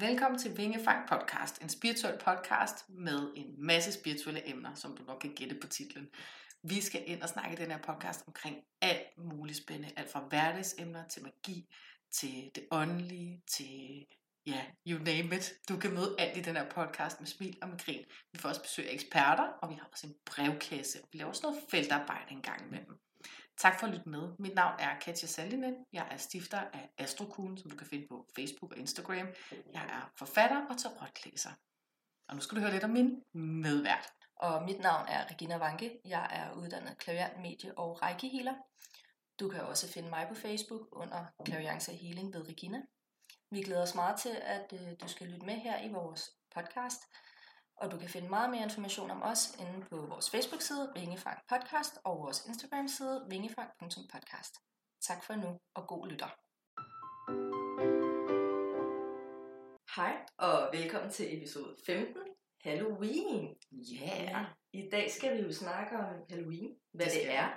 Velkommen til Vingefang Podcast, en spirituel podcast med en masse spirituelle emner, som du nok kan gætte på titlen. Vi skal ind og snakke i den her podcast omkring alt muligt spændende, alt fra hverdagsemner til magi, til det åndelige, til ja, you name it. Du kan møde alt i den her podcast med smil og med grin. Vi får også besøg af eksperter, og vi har også en brevkasse. Vi laver også noget feltarbejde en gang imellem. Tak for at lytte med. Mit navn er Katja Sallinen. Jeg er stifter af Astrokuglen, som du kan finde på Facebook og Instagram. Jeg er forfatter og tarotlæser. Og nu skal du høre lidt om min medvært. Og mit navn er Regina Vanke. Jeg er uddannet klaviant, medie og rækkehealer. Du kan også finde mig på Facebook under Klaviance Healing ved Regina. Vi glæder os meget til, at øh, du skal lytte med her i vores podcast. Og du kan finde meget mere information om os inde på vores Facebook-side, Vingefang Podcast, og vores Instagram-side, vingefang.podcast. Tak for nu, og god lytter. Hej, og velkommen til episode 15, Halloween. Yeah. I dag skal vi jo snakke om Halloween, hvad det, det er,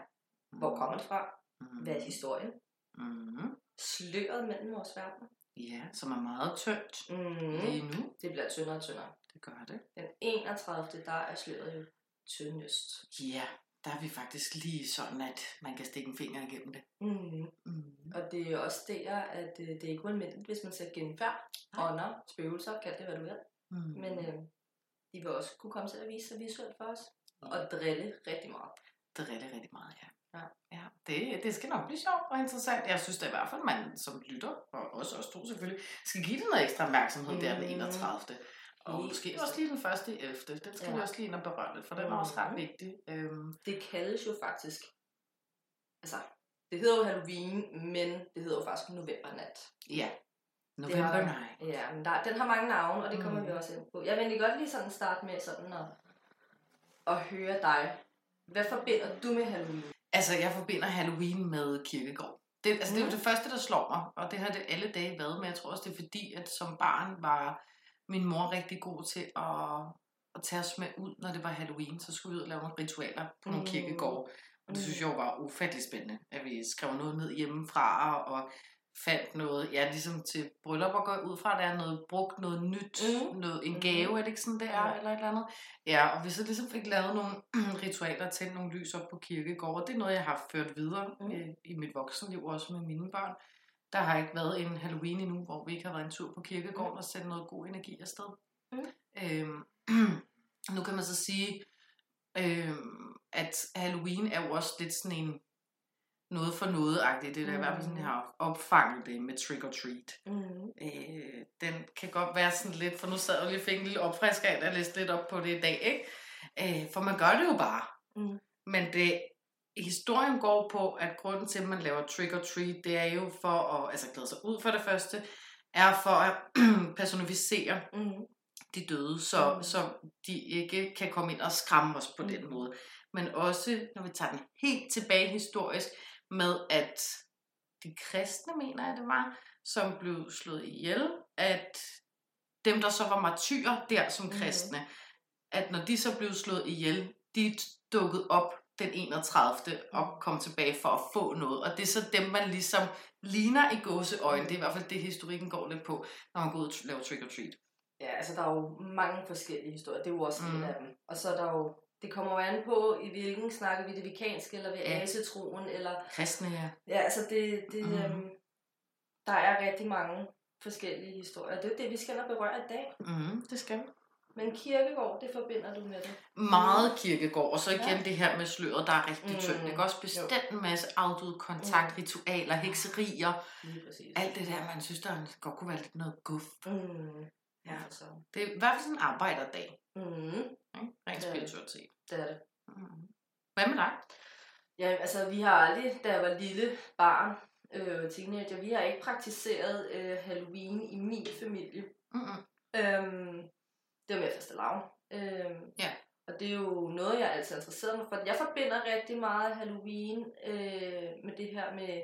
hvor kommer det fra, mm. hvad er historien, Mm-hmm. sløret mellem vores verden. Ja, som er meget tyndt Mm. lige nu. Det bliver tyndere og tyndere. Det gør det. Den 31. der er sløret jo tyndest. Ja, der er vi faktisk lige sådan, at man kan stikke en finger igennem det. Mm. Mm. Og det er også der, at øh, det er ikke ualmindeligt, hvis man ser genfærd, Nej. ånder, spøgelser, kald det hvad du vil. Mm. Men øh, de vil også kunne komme til at vise sig visuelt for os. Ja. Og drille rigtig meget. Er rigtig, meget, ja. Ja. ja det, det skal nok blive sjovt og interessant. Jeg synes da i hvert fald, man som lytter, og også os to selvfølgelig, skal give det noget ekstra opmærksomhed mm. der den Mhm. 31. Og Helt måske også lige den første i 11. Den skal ja. vi også lige ind og berøre lidt, for den er også ret Mhm. vigtig. Øhm, Det kaldes jo faktisk, altså, det hedder jo Halloween, men det hedder jo faktisk novembernat. ja, Det November har- Night. Ja, men der, den har mange navne, og det kommer Mm. vi også ind på. Jeg vil egentlig godt lige sådan starte med sådan at, at høre dig. Hvad forbinder du med Halloween? Altså, jeg forbinder Halloween med kirkegård. Det, altså, det er jo Mm. det første, der slår mig, og det har det alle dage været, men jeg tror også, det er fordi, at som barn var min mor rigtig god til at, at tage os med ud, når det var Halloween. Så skulle vi ud og lave nogle ritualer på nogle Mm. kirkegårde. Og det synes Mm. jeg jo var ufattelig spændende, at vi skrev noget ned hjemmefra og fandt noget, ja, ligesom til bryllup og går ud fra, der er noget brugt, noget nyt, Mm. noget, en Mm. gave, er det ikke sådan, det er, eller et eller andet. Ja, og vi så ligesom fik lavet nogle ritualer, tændt nogle lys op på kirkegårde, og det er noget, jeg har ført videre Mm. i, i mit voksenliv, også med mine børn. Der har ikke været en Halloween endnu, hvor vi ikke har været en tur på kirkegården Mm. og sendt noget god energi afsted. Mm. Øhm, nu kan man så sige, øhm, at Halloween er jo også lidt sådan en noget for noget-agtigt. Det er da i hvert fald sådan, jeg har opfanget det med trick or treat. Mm. Øh, den kan godt være sådan lidt, for nu sad jeg lige og fik en lille opfrisker af, og læste lidt op på det i dag, ikke? Øh, for man gør det jo bare. Mm. Men det, historien går på, at grunden til, at man laver trick or treat, det er jo for at, altså glæde sig ud for det første, er for at personificere Mm. de døde, så, Mm. så de ikke kan komme ind og skræmme os på den Mm. måde. Men også, når vi tager den helt tilbage historisk, med at de kristne, mener jeg det var, som blev slået ihjel, at dem, der så var martyrer der som Mhm. kristne, at når de så blev slået ihjel, de dukkede op den 31. og kom tilbage for at få noget. Og det er så dem, man ligesom ligner i gåseøjne. Det er i hvert fald det, historikken går lidt på, når man går ud og laver trick or treat. Ja, altså der er jo mange forskellige historier. Det er jo også Mm. en af dem. Og så er der jo, det kommer jo an på, i hvilken snakker vi det vikanske, eller ved Ja. asetroen, eller... Kristne, ja. Ja, altså det, det Mm. øhm, der er rigtig mange forskellige historier. Det er det, vi skal og berøre i dag. Mm, det skal vi. Men kirkegård, det forbinder du med det. Meget kirkegård, og så igen Ja. det her med sløret, der er rigtig Mm. tyndt. Det kan også bestemt en masse afdøde kontakt, ritualer, hekserier. Alt det der, man synes, der godt kunne være lidt noget guf. Mm. Ja. Så. Det er i hvert fald sådan en arbejderdag, Mm. ikke? rent Det er det. er det. Mm. Hvad med dig? Ja, altså vi har aldrig, da jeg var lille barn, øh, teenager, vi har ikke praktiseret øh, Halloween i min familie. Mm-mm. Øhm, det var mere faste lavn. Øhm, Ja. Og det er jo noget, jeg altid har interesseret mig for. Jeg forbinder rigtig meget Halloween øh, med det her med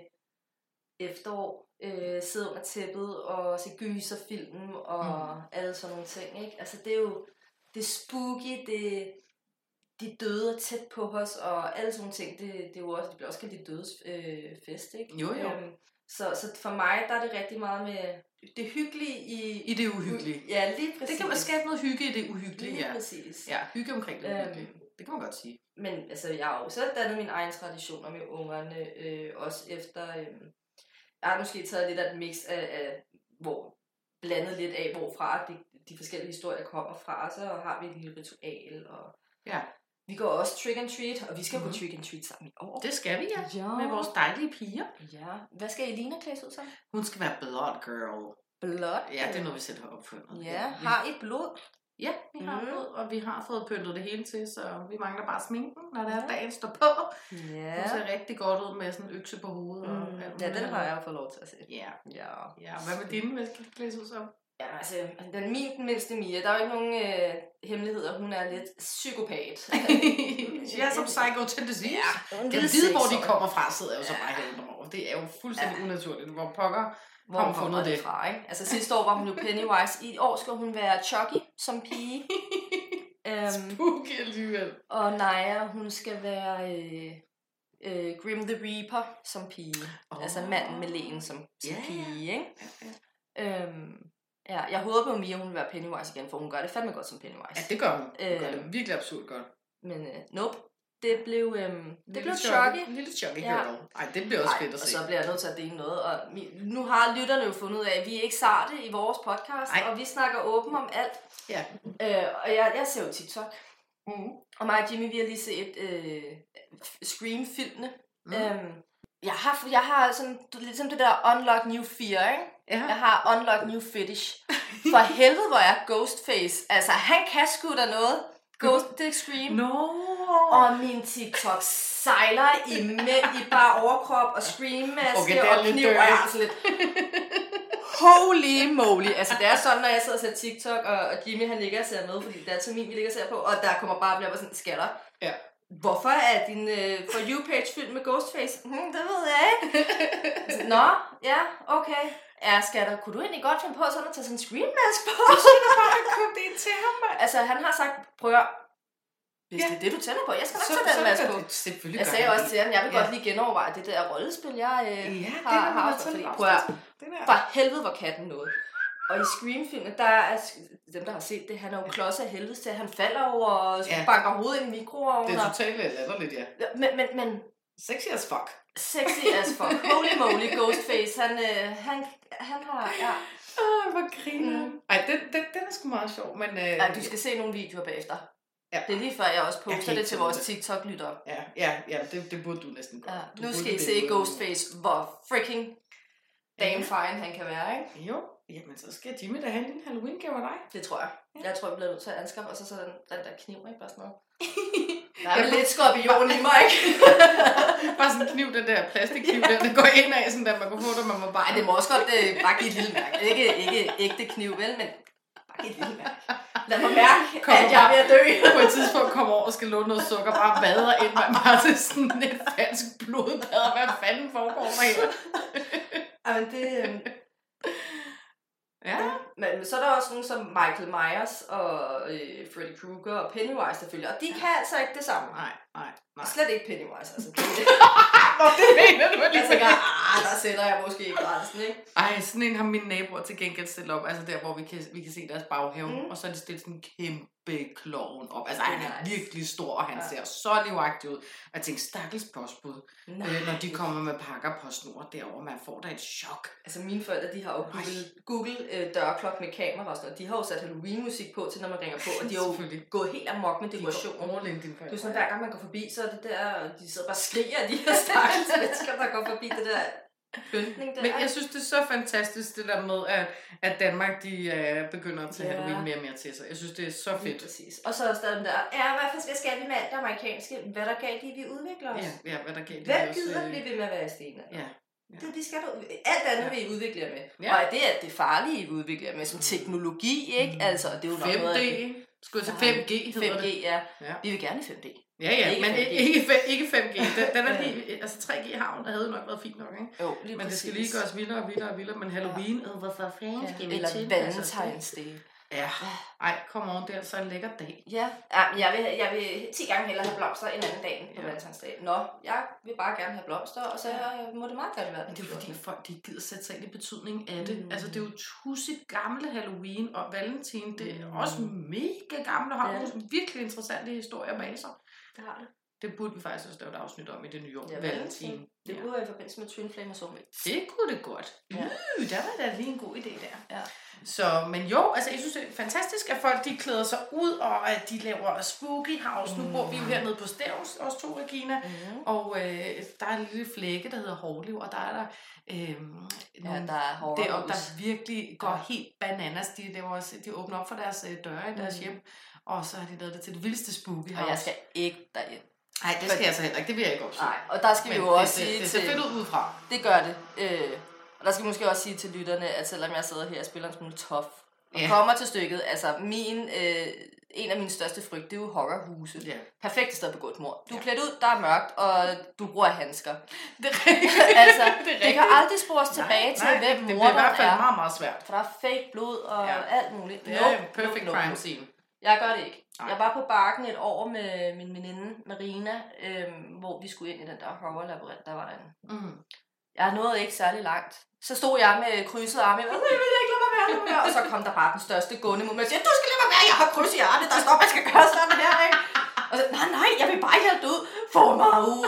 efterår, øh, sidde under tæppet og se gyserfilm og mm. alle sådan nogle ting. Ikke? Altså det er jo det er spooky, det, de døde er tæt på os, og alle sådan nogle ting, det, det er jo også, det bliver også kaldt de dødes øh, fest, ikke? Jo, jo. Øhm, Så, så for mig, der er det rigtig meget med det hyggelige i... I det uhyggelige. Ja, lige præcis. Det kan man skabe noget hygge i det uhyggelige, Lige ja. præcis. Ja, hygge omkring det Øhm. uhyggelige. Det kan man godt sige. Men altså, jeg har jo selv dannet mine egne traditioner med ungerne, øh, også efter... Øh, jeg har måske taget lidt af et mix af, af hvor blandet lidt af, hvorfra de, de forskellige historier kommer fra, så har vi et lille ritual, og Ja. Vi går også trick and treat, og vi skal mm-hmm. Mhm. gå trick and treat sammen i år. Det skal vi, ja. ja. Med vores dejlige piger. Ja. Hvad skal Elina klædes ud som? Hun skal være blood girl. Blot. Ja, det er noget, vi selv har opfundet. Ja, vi, har I blod? Ja, vi har Mhm. mm. og vi har fået pyntet det hele til, så vi mangler bare sminken, når det er, Ja. dagen står på. Ja. Hun ser rigtig godt ud med sådan en økse på hovedet. Og Mm. alt Ja, muligt den har jeg fået lov til at se. Ja, Ja. ja. Hvad med dine, hvad skal du klædes ud som? Ja, altså, den min, den mindste Mia, der er jo ikke nogen øh, hemmeligheder. Hun er lidt psykopat. ja, som psycho tendencies. Ja, Jeg ved, hvor de kommer fra, sidder jeg jo så bare her over. Det er jo fuldstændig Ja. unaturligt. Hvor pokker Hvor hun fundet det det? fra, ikke? Altså sidste år var hun jo Pennywise. I år skal hun være Chucky som pige. øhm, spooky alligevel. og Naya, hun skal være øh, øh, Grim the Reaper som pige. Oh. Altså manden med lægen som, som ja. pige, ikke? Ja. Øhm, ja, jeg håber på Mia, hun vil være Pennywise igen, for hun gør det fandme godt som Pennywise. ja, det gør hun. Hun gør Øh. det virkelig absurd godt. Men øh, nope, det blev, øhm, det Lille blev Chucky. Chucky. Lille Chucky Ja. girl. Ej, det bliver også Ej, fedt at og se. så bliver jeg nødt til at dele noget. Og nu har lytterne jo fundet ud af, at vi er ikke sarte i vores podcast, Ej. og vi snakker åben om alt. Ja. Øh, og jeg, jeg ser jo TikTok. Mm. Og mig og Jimmy, vi har lige set øh, Scream-filmene. Mm. Øhm, jeg har, jeg har sådan, ligesom det der Unlock New Fear, ikke? Ja. Jeg har Unlock New Fetish. For helvede, hvor er Ghostface. Altså, han kan sgu da noget. Ghost, det er Scream. No. Og min TikTok sejler i, med, i bare overkrop og screammaske Okay, er og kniv. Og jeg sådan lidt, holy moly. Altså det er sådan, når jeg sidder og ser TikTok, og, og Jimmy han ligger og ser med, fordi det er til min, vi ligger og ser på, og der kommer bare bliver sådan skatter. Ja. Hvorfor er din uh, For You-page fyldt med Ghostface? Hmm, det ved jeg ikke. Nå, ja, okay. Ja, skatter, kunne du egentlig godt finde på sådan at tage sådan en screenmask på? Kom det til ham, altså, han har sagt, prøv at, hvis Ja. det er det, du tænder på, jeg skal nok tage den maske på. Selvfølgelig Jeg sagde også det. til ham, jeg vil Ja. godt lige genoverveje det der rollespil, jeg øh, Ja, det har, man haft. Fordi, prøv at, Det der. for helvede var katten noget. Og i Scream-filmen, der er dem, der har set det, han er jo klods af helvede til, han falder over og Ja. banker hovedet i mikroovnen. Det er totalt latterligt. Ja, Men, men, men Sexy as fuck. sexy as fuck. Holy moly, Ghostface. Han, øh, han, han har... Ja. Åh, hvor griner. Mm. Ej, den, den, den er sgu meget sjov, men... Øh, Ej, du skal se nogle videoer bagefter. Ja. Det er lige før, jeg også Jeg poster kan det til vores det. TikTok-lyttere. Ja, ja, ja det, det burde du næsten gøre. Ja. Nu skal I se. Ghostface, hvor freaking damn fine han kan være, ikke? Jo, jamen så skal Jimmy da have en Halloween-gave af dig. Det tror jeg. Jeg tror, jeg bliver nødt til at anskaffe, og så sådan den der kniv, ikke? Bare sådan noget. Der er Ja, lidt skorpion i mig, ikke? Bare sådan en kniv, den der plastikkniv der, der går ind af, sådan der man kunne få det, man må bare... Nej, det må også godt øh, bare give et lille mærke. Ikke, ikke ægte kniv, vel, men bare give et lille mærke. Lad mig mærke, Kommer at jeg er ved at dø. på et tidspunkt kommer over og skal låne noget sukker, bare vader ind, man bare til sådan et falsk blodbad. Hvad fanden foregår der her? Jamen, det... Øh, Ja. men så er der også nogen som Michael Myers og øh, Freddy Krueger og Pennywise, der følger. Og de kan altså ikke det samme. Nej, nej, nej. Slet ikke Pennywise, altså. Nå, det mener du Jeg tænker, ah, der sætter jeg måske ikke grænsen, ikke? Ej, sådan en har mine naboer til gengæld stillet op, altså der, hvor vi kan, vi kan se deres baghave, Mm. og så er de stillet sådan en kæmpe klovn op. Altså, han er nice. virkelig stor, og han Ja. ser så livagtig ud. Og jeg tænkte, stakkels postbud, øh, når de kommer med pakker på snor derover, man får da et chok. Altså mine forældre, de har jo Google, Google øh, dørklok med kamera og sådan noget. De har jo sat Halloween-musik på til, når man ringer på, og de har jo gået helt amok med De dekorationen. går all in, dine Det er sådan, hver gang man går forbi, så er det der, de sidder bare og skriger de her stakkels mennesker, der går forbi det der pyntning der. Men jeg synes, det er så fantastisk, det der med, at, at Danmark de, uh, begynder at tage Ja. Halloween mere og mere til sig. Jeg synes, det er så Lige fedt. præcis. Og så er der der, ja, hvad skal, skal vi med alt det amerikanske? Hvad der galt i, vi udvikler os? Ja, ja hvad der gav det Hvem også, gider øh, blive ved med at være i stenene? Ja, Det, det skal du. Alt andet Ja. vil I udvikle jer med. Ja. Og det er det farlige, I udvikler jer med, som teknologi, ikke? Mm. Altså, det er jo nok noget af 5D. Skulle til Nej, 5G, hedder 5G, det. ja. Ja. Vi vil gerne i 5D. Ja, ja, Ikke men 5G. ikke, ikke 5G. Den, den er lige, altså 3G har hun, der havde nok været fint nok, ikke? Jo, lige Men det skal præcis. lige gøres vildere og vildere og vildere. Men Halloween, ja. hvorfor fanden Ja, skal vi eller til? Valentine's Day. Ja, ej, kom on, det er altså en lækker dag. Ja, ja jeg, vil, jeg vil 10 gange hellere have blomster en anden dag end på Ja. valentinsdag. Nå, jeg vil bare gerne have blomster, og så Ja. må det meget gerne være Men det er fordi, 14.. folk de gider sætte sig ind i betydningen af det. Mm. Altså, det er jo tusind gamle Halloween og Valentin. Det er Mm. også mega gamle og har Ja. nogle virkelig interessante historier bag sig. Det har det. Det burde vi faktisk også lave et afsnit om i det nye år. Ja, Valentin. Det Ja. kunne være i forbindelse med Twin Flame og Soulmate. Det kunne det godt. Ja. Øh, der var da lige en god idé der. Ja. Så, men jo, altså jeg synes, det er fantastisk, at folk de klæder sig ud, og at de laver spooky house. Mm. Nu bor vi jo hernede på Stævns, os to, Regina. Mm-hmm. Og øh, der er en lille flække, der hedder Hårliv, og der er der øh, Ja, der er horror det, og der virkelig går Ja. helt bananas. De, laver, de åbner op for deres øh, døre i deres Mm. hjem, og så har de lavet det til det vildeste spooky house. Og jeg skal ikke derind. Nej, det skal jeg så heller ikke. Det vil jeg ikke opsige. Nej, og der skal vi Men jo også det, sige det, det ser til... fedt ud udefra. Det gør det. Øh, og der skal vi måske også sige til lytterne, at selvom jeg sidder her og spiller en smule tough, og Ja. kommer til stykket, altså min, øh, en af mine største frygt, det er jo horrorhuse. Ja. Perfekt sted at begå et mord. Du er klædt ud, der er mørkt, og du bruger handsker. Det er rigtigt. altså, det er det kan aldrig spores tilbage til, hvem det, det bliver i hvert morderen fald er. meget, meget svært. For der er fake blod og ja. alt muligt. Det er Nope, perfect nope, crime scene. Jeg gør det ikke. Nej. Jeg var på bakken et år med min veninde Marina, øhm, hvor vi skulle ind i den der horror-labyrint, der var derinde. Mm. Jeg nåede ikke særlig langt. Så stod jeg med krydset arme. Jeg, vil ikke lade mig være, lad mig være. Og så kom der bare den største gunde mod mig og siger, du skal lade mig være, jeg har kryds i armet, der står, man skal gøre sådan her, ikke? Og så, nej, nej, jeg vil bare hjælpe ud. Få mig ud.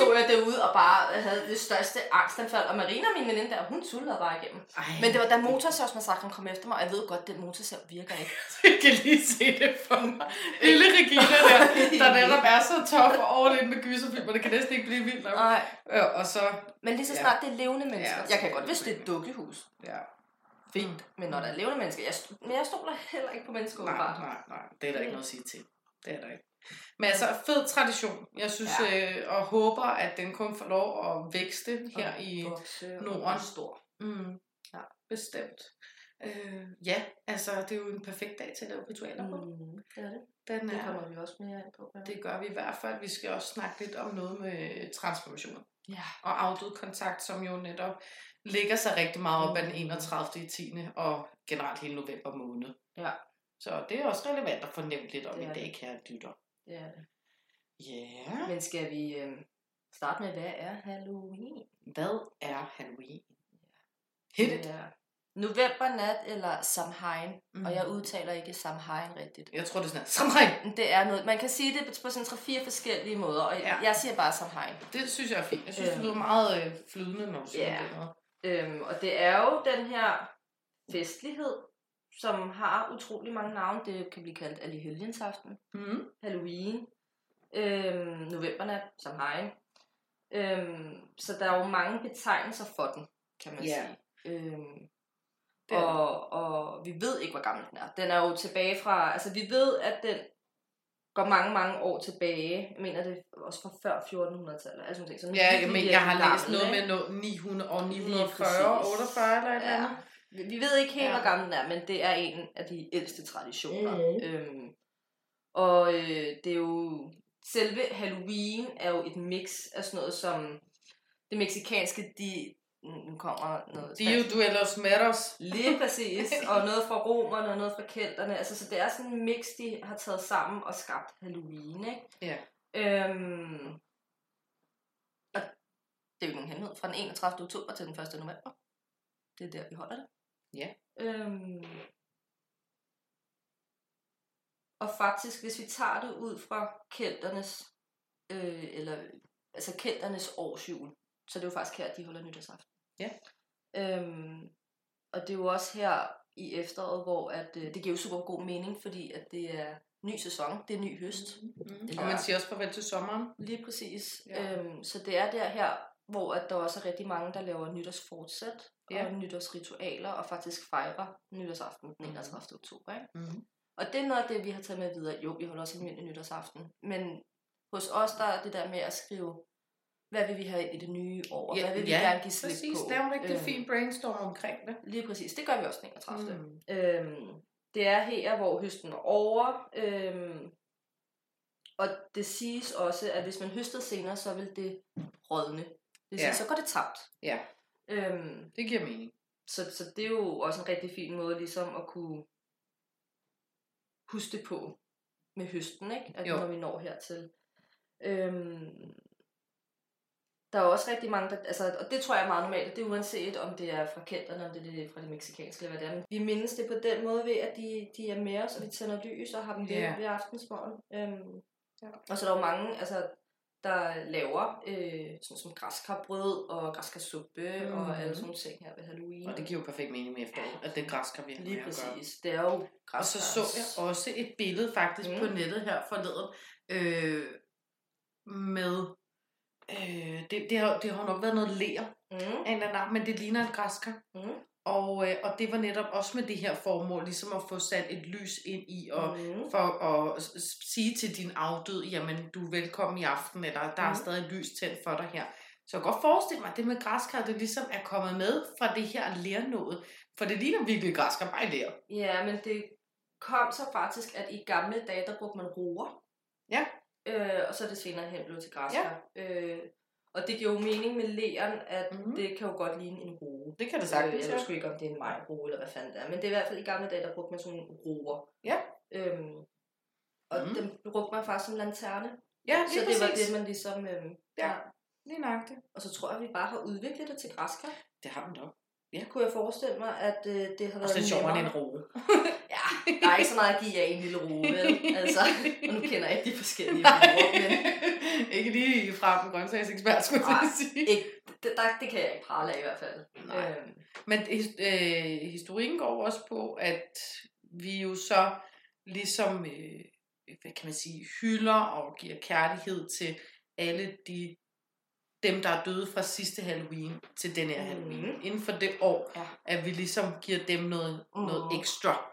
og stod jeg derude og bare havde det største angstanfald. Og Marina, min veninde der, hun sultede bare igennem. Ej, Men det var da motorsavsmassakren kom efter mig, og jeg ved godt, at den motorsav virker ikke. jeg kan lige se det for mig. Lille Regina der, der netop er så tof og in med gyserfilmer. Det kan næsten ikke blive vildt nok. Nej. Ja, og så, Men lige så Ja. snart det er levende mennesker. Ja, jeg kan godt, hvis det er et dukkehus. ja. Fint. Men når der er levende mennesker, jeg, men jeg stoler heller ikke på mennesker Nej, nej, nej. Det er der ikke noget at sige til. Det er der ikke. Men altså, fed tradition. Jeg synes, Ja. øh, og håber, at den kun får lov at vækste her Og i vokse og Norden. blive stor. Mm, Ja. bestemt. Øh, ja, altså, det er jo en perfekt dag til at lave ritualer på. Mm, det er det. Den Det er, kommer vi også mere ind på. Ja. det gør vi i hvert fald. Vi skal også snakke lidt om noget med transformation. ja. og afdød kontakt, som jo netop ligger sig rigtig meget op ad den Mm. 31. i 10. og generelt hele november måned. Ja. Så det er også relevant at nævnt lidt om Det i dag, kære lytter. Det er det. Ja, Men skal vi øh, starte med, hvad er Halloween? hvad er Halloween? Hit it. Det er novembernat eller Samhain. Mm. Og jeg udtaler ikke Samhain rigtigt. Jeg tror, det er sådan, Samhain. Det er noget, man kan sige det på sådan tre-fire forskellige måder, og Ja. ja. jeg siger bare Samhain. Det synes jeg er fint. Jeg synes, det Øhm. lyder meget øh, flydende, når du siger Ja. det. Øhm, og det er jo den her festlighed, som har utrolig mange navne. Det kan blive kaldt Allhelgensaften, Mm. Halloween, øhm, novembernat, Samhain. Øhm, så der er jo mange betegnelser for den, kan man Ja. sige. Øhm, og, og vi ved ikke, hvor gammel den er. Den er jo tilbage fra, altså vi ved, at den går mange, mange år tilbage. Jeg mener, det er også fra før 1400-tallet. Altså, sådan, så den er Ja, virkelig, men jeg har læst noget med noget 900 og Lige 940, præcis. 48 eller et eller andet. Vi ved ikke helt, Ja. hvor gammel den er, men det er en af de ældste traditioner. Mhm. Øhm, og øh, det er jo... Selve Halloween er jo et mix af sådan noget som... Det meksikanske, de... Nu kommer noget... Dio Duelos Meros. Lige præcis. Og noget fra romerne og noget fra kelterne. Altså, så det er sådan en mix, de har taget sammen og skabt Halloween, ikke? Ja. Øhm, og det er jo ikke nogen hemmelighed. Fra den 31. oktober til den 1. november. Det er der, vi holder det. Ja. Øhm, og faktisk, hvis vi tager det ud fra kelternes, øh, eller, altså kelternes årsjul, så det er jo faktisk her, de holder nytårsaften. Ja. Øhm, og det er jo også her i efteråret, hvor at, øh, det giver jo super god mening, fordi at det er ny sæson, det er ny høst. Mm. Det Og man siger også farvel til sommeren. Lige præcis. Ja. Øhm, så det er der her, hvor at der også er rigtig mange, der laver nytårsfortsæt Ja. og nytårsritualer, og faktisk fejrer nytårsaften den 31. oktober. Ikke? Mm. Og det er noget af det, vi har taget med videre. Jo, vi holder også almindelig nytårsaften. Men hos os, der er det der med at skrive, hvad vil vi have ind i det nye år? Ja, hvad vil vi ja, gerne give slip Præcis, på? lave en rigtig Øhm, fin brainstorm omkring det. Lige præcis. Det gør vi også den 31. Mm. Øhm, det er her, hvor høsten er over. Øhm, og det siges også, at hvis man høster senere, så vil det rådne. Det Ja. så går det tabt. Ja. Øhm, Det giver mening. så, så det er jo også en rigtig fin måde ligesom at kunne huske det på med høsten, ikke? At Jo. når vi når hertil. Øhm, der er også rigtig mange, der, altså, og det tror jeg er meget normalt, det er uanset om det er fra kenderne, om det er fra det meksikanske, eller hvad det er. Vi mindes det på den måde ved, at de, de er med os, og vi tænder lys og har dem ved, Ja. ved aftensmorgen. Øhm, Ja. Og så er der jo mange, altså, der laver øh, sådan som græskarbrød og græskarsuppe mm. og Mhm. alle sådan nogle ting her ved Halloween. Og det giver jo perfekt mening med efteråret, at det græskar vi har Lige præcis. Det er jo Og så så jeg også et billede faktisk mm. På nettet her forleden, øh, med, øh, det, det, har, det har nok været noget ler Mm. af en eller anden men det ligner et græskar. Mm. Og, øh, og det var netop også med det her formål, ligesom at få sat et lys ind i, og Mm. for at sige til din afdød, jamen du er velkommen i aften, eller der er Mhm. stadig lys tændt for dig her. Så jeg kan godt forestille mig, at det med græskar, det ligesom er kommet med fra det her lernået. For det ligner virkelig græskar, bare lær. Ja, men det kom så faktisk, at i gamle dage, der brugte man roer. Ja. Øh, og så er det senere hen blevet til græskar. Ja. Øh, og det giver jo mening med læren, at Mhm. mm-hmm. det kan jo godt ligne en roe. Det kan det Øh, sagtens, jeg ja. ved sgu ikke, om det er en majroe eller hvad fanden det er. Men det er i hvert fald i gamle dage, der brugte man sådan nogle roer. Ja. Øhm, og Mhm. mm. dem brugte man faktisk som lanterne. Ja, så lige det var præcis. det, man ligesom... Øhm, Ja. ja. Lige nøjagtigt. Og så tror jeg, vi bare har udviklet det til græskar. Det har man dog. Kunne jeg forestille mig, at øh, det har Og været så det sjovere end nemmere. en roe. Ja, der er ikke så meget at give af en lille roe, vel? Altså, og nu kender jeg ikke de forskellige roer, men ikke lige fra en grøntsagsekspert, skulle jeg sige. ikke, det, der, det kan jeg ikke prale af i hvert fald. Nej. Øhm, Men øh, historien går også på, at vi jo så ligesom, øh, hvad kan man sige, hylder og giver kærlighed til alle de dem, der er døde fra sidste Halloween til denne her Halloween. Mhm. Inden for det år, Ja. at vi ligesom giver dem noget, Mhm. noget ekstra.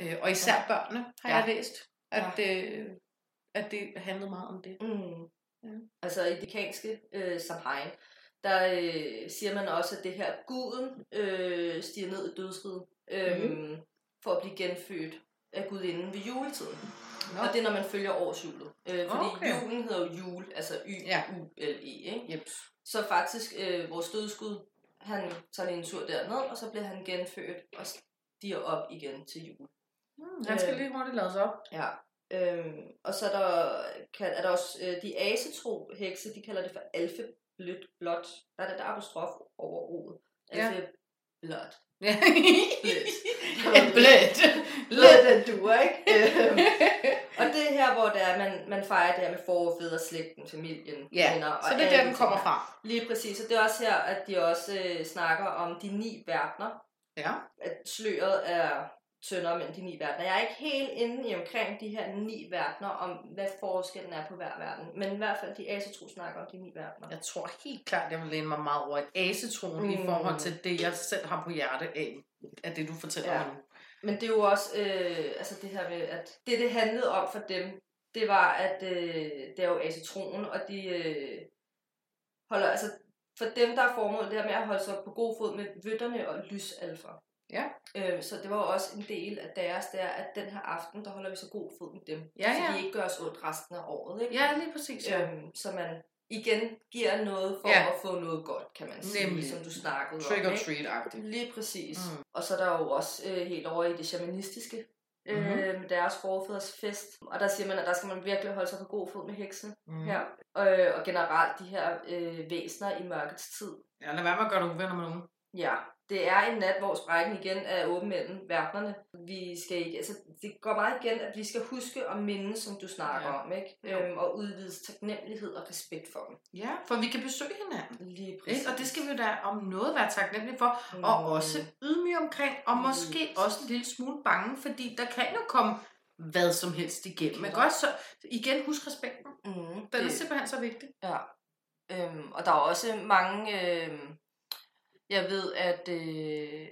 Øh, og især Ja. børnene, har Ja. jeg læst, at, øh, at det handlede meget om det. mm. Ja. Altså i det kanske øh, Samhain, der øh, siger man også, at det her guden øh, stiger ned i dødsriget øh, Mhm. for at blive genfødt af gudinden ved juletiden. Nå. Og det er, når man følger årsjulet. Øh, fordi Okay. julen hedder jo jul, altså. Y-U-L-E, ikke? Jeps. Så faktisk, øh, vores dødsgud, han tager lige en tur derned, og så bliver han genfødt og stiger op igen til jul. Hmm, han skal Øh. lige hurtigt lade sig op. Ja. Øhm, og så er der, kan, er der også øh, de asetro hekse, de kalder det for alfeblødt blot. Der er det der apostrof over ordet. Ja. Alfeblot. Ja. Blødt. Blødt. Blødt duer, ikke? Øhm, og det er her, hvor det er, man, man fejrer det her med forfædre, slægten, familien, Ja, venner. og så det er der, de den kommer her. fra. Lige præcis, og det er også her, at de også øh, snakker om de ni verdener. Ja. At sløret er tyndere mellem de ni verdener. Jeg er ikke helt inde i omkring de her ni verdener, om hvad forskellen er på hver verden. Men i hvert fald, de asetro snakker om de ni verdener. Jeg tror helt klart, jeg vil læne mig meget over et asetroen mm. i forhold til det, jeg selv har på hjerte af, af det, du fortæller Ja. mig nu. Men det er jo også, øh, altså det her med, at det, det handlede om for dem, det var, at øh, det er jo asetronen, og de øh, holder, altså for dem, der er formålet det her med at holde sig på god fod med vytterne og lysalfer. Ja. Øh, så det var også en del af deres, det er, at den her aften, der holder vi så god fod med dem. Ja, så ja. de ikke gør os ondt resten af året. Ikke? Ja, lige præcis. Ja. Øhm, så man igen giver noget for Ja. at få noget godt, kan man sige, Nemlig. som du snakkede Trick om. or ikke? treat-agtigt. Lige præcis. Mm. Og så er der jo også øh, helt over i det shamanistiske, Mhm. mm-hmm. øh, med deres forfædres fest. Og der siger man, at der skal man virkelig holde sig på god fod med hekse Mm. mm. her. Øh, og generelt de her øh, væsener i mørkets tid. Ja, lad være med at gøre dig uvenner med nogen. Ja, det er en nat, hvor sprækken igen er åben mellem verdenerne. Vi skal ikke, altså, det går meget igen, at vi skal huske og minde, som du snakker Ja. om, ikke? Jo. Øhm, og udvise taknemmelighed og respekt for dem. Ja, for vi kan besøge hinanden. Lige præcis. Ikke? Og det skal vi jo da om noget være taknemmelige for. Mm. Og også ydmyge omkring, og Lige måske også en lille smule bange, fordi der kan jo komme hvad som helst igennem. Men godt, så igen, husk respekten. Mm, Den er simpelthen så vigtig. Ja. Øhm, og der er også mange, øh, jeg ved, at øh,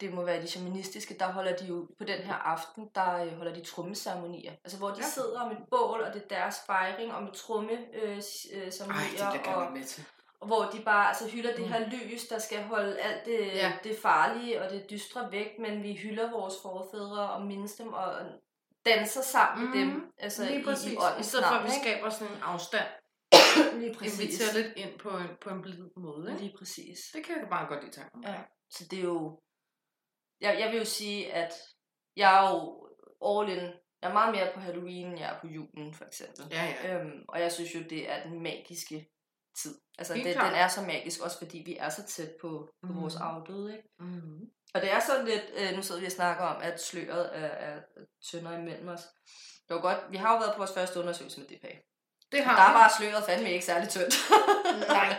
det må være de shamanistiske, der holder de jo på den her aften, der øh, holder de trommeceremonier. Altså hvor de Ja. sidder om et bål, og det er deres fejring om et tromme øh, øh, Ej, det ceremonier, og, med til. og hvor de bare altså, hylder det Mm. her lys, der skal holde alt det, Ja. det farlige og det dystre væk, men vi hylder vores forfædre og mindes dem og danser sammen Mhm. med dem. Altså Lige i, præcis. i, I, åndens stedet for, at vi skaber sådan en afstand, Lige præcis. inviterer lidt ind på en, på en blid måde. Ikke? Lige præcis. Det kan jeg bare godt lide tanken. Ja. Så det er jo... Jeg, jeg vil jo sige, at jeg er jo all in Jeg er meget mere på Halloween, end jeg er på julen, for eksempel. Ja, ja. Øhm, og jeg synes jo, det er den magiske tid. Altså, det, den er så magisk, også fordi vi er så tæt på, på Mhm. vores afdøde, ikke? Mm. Og det er sådan lidt, øh, nu sidder vi og snakker om, at sløret er, er tyndere imellem os. Det var godt, vi har jo været på vores første undersøgelse med DPA. Det har der var sløret fandme ikke særlig tyndt. Nej,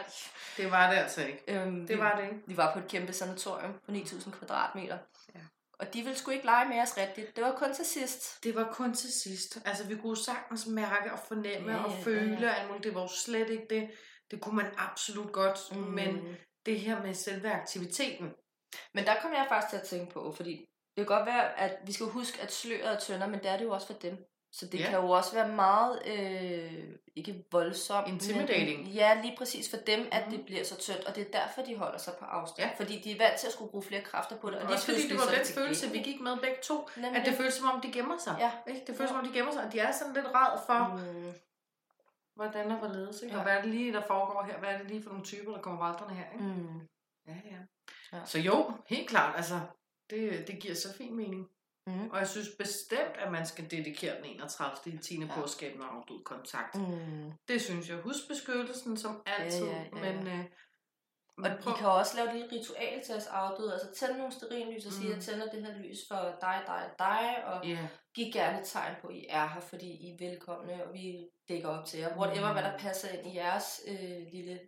det var det altså ikke. øhm, Det var det ikke. vi var på et kæmpe sanatorium på 9.000 kvadratmeter. Ja. Og de ville sgu ikke lege med os rigtigt. Det var kun til sidst. Det var kun til sidst. Altså, vi kunne sagtens mærke og fornemme Ja, og føle, ja, at det var jo slet ikke det. Det kunne man absolut godt, mm. men det her med selve aktiviteten. Men der kom jeg faktisk til at tænke på, fordi det kan godt være, at vi skal huske, at sløret er tyndere, men det er det jo også for dem. Så det Ja. ja. kan jo også være meget, øh, ikke voldsomt. Intimidating. Men, ja, lige præcis for dem, at Mhm. det bliver så tyndt, og det er derfor, de holder sig på afstand. Ja. Fordi de er vant til at skulle bruge flere kræfter på det. Og Og også fordi det var den følelse, vi gik med begge to. Nemlig. At det føles som om, de gemmer sig. Ja. Ikke? Det føles som om, de gemmer sig, og de er sådan lidt ræd for, mm. Mm, hvordan og hvorledes. Ikke? Ja. Og hvad er det lige, der foregår her? Hvad er det lige for nogle typer, der kommer vandrende her? Ikke? mm. Ja, ja. Ja. Så jo, helt klart, altså, det, det giver så fin mening. Mm. Og jeg synes bestemt, at man skal dedikere den 31. i 10. Ja. ja. på at skabe en afdød kontakt. Mm. Mm. Det synes jeg. Husk beskyttelsen som altid. ja, ja. Men, øh, Og vi kan også lave et lille ritual til os afdøde. Altså tænde nogle sterinlys og sige, Mm. at jeg tænder det her lys for dig, dig og dig. Og Ja, giv gerne tegn på, at I er her, fordi I er velkomne, og vi dækker op til jer. Whatever, Mm. hvad der passer ind i jeres øh, lille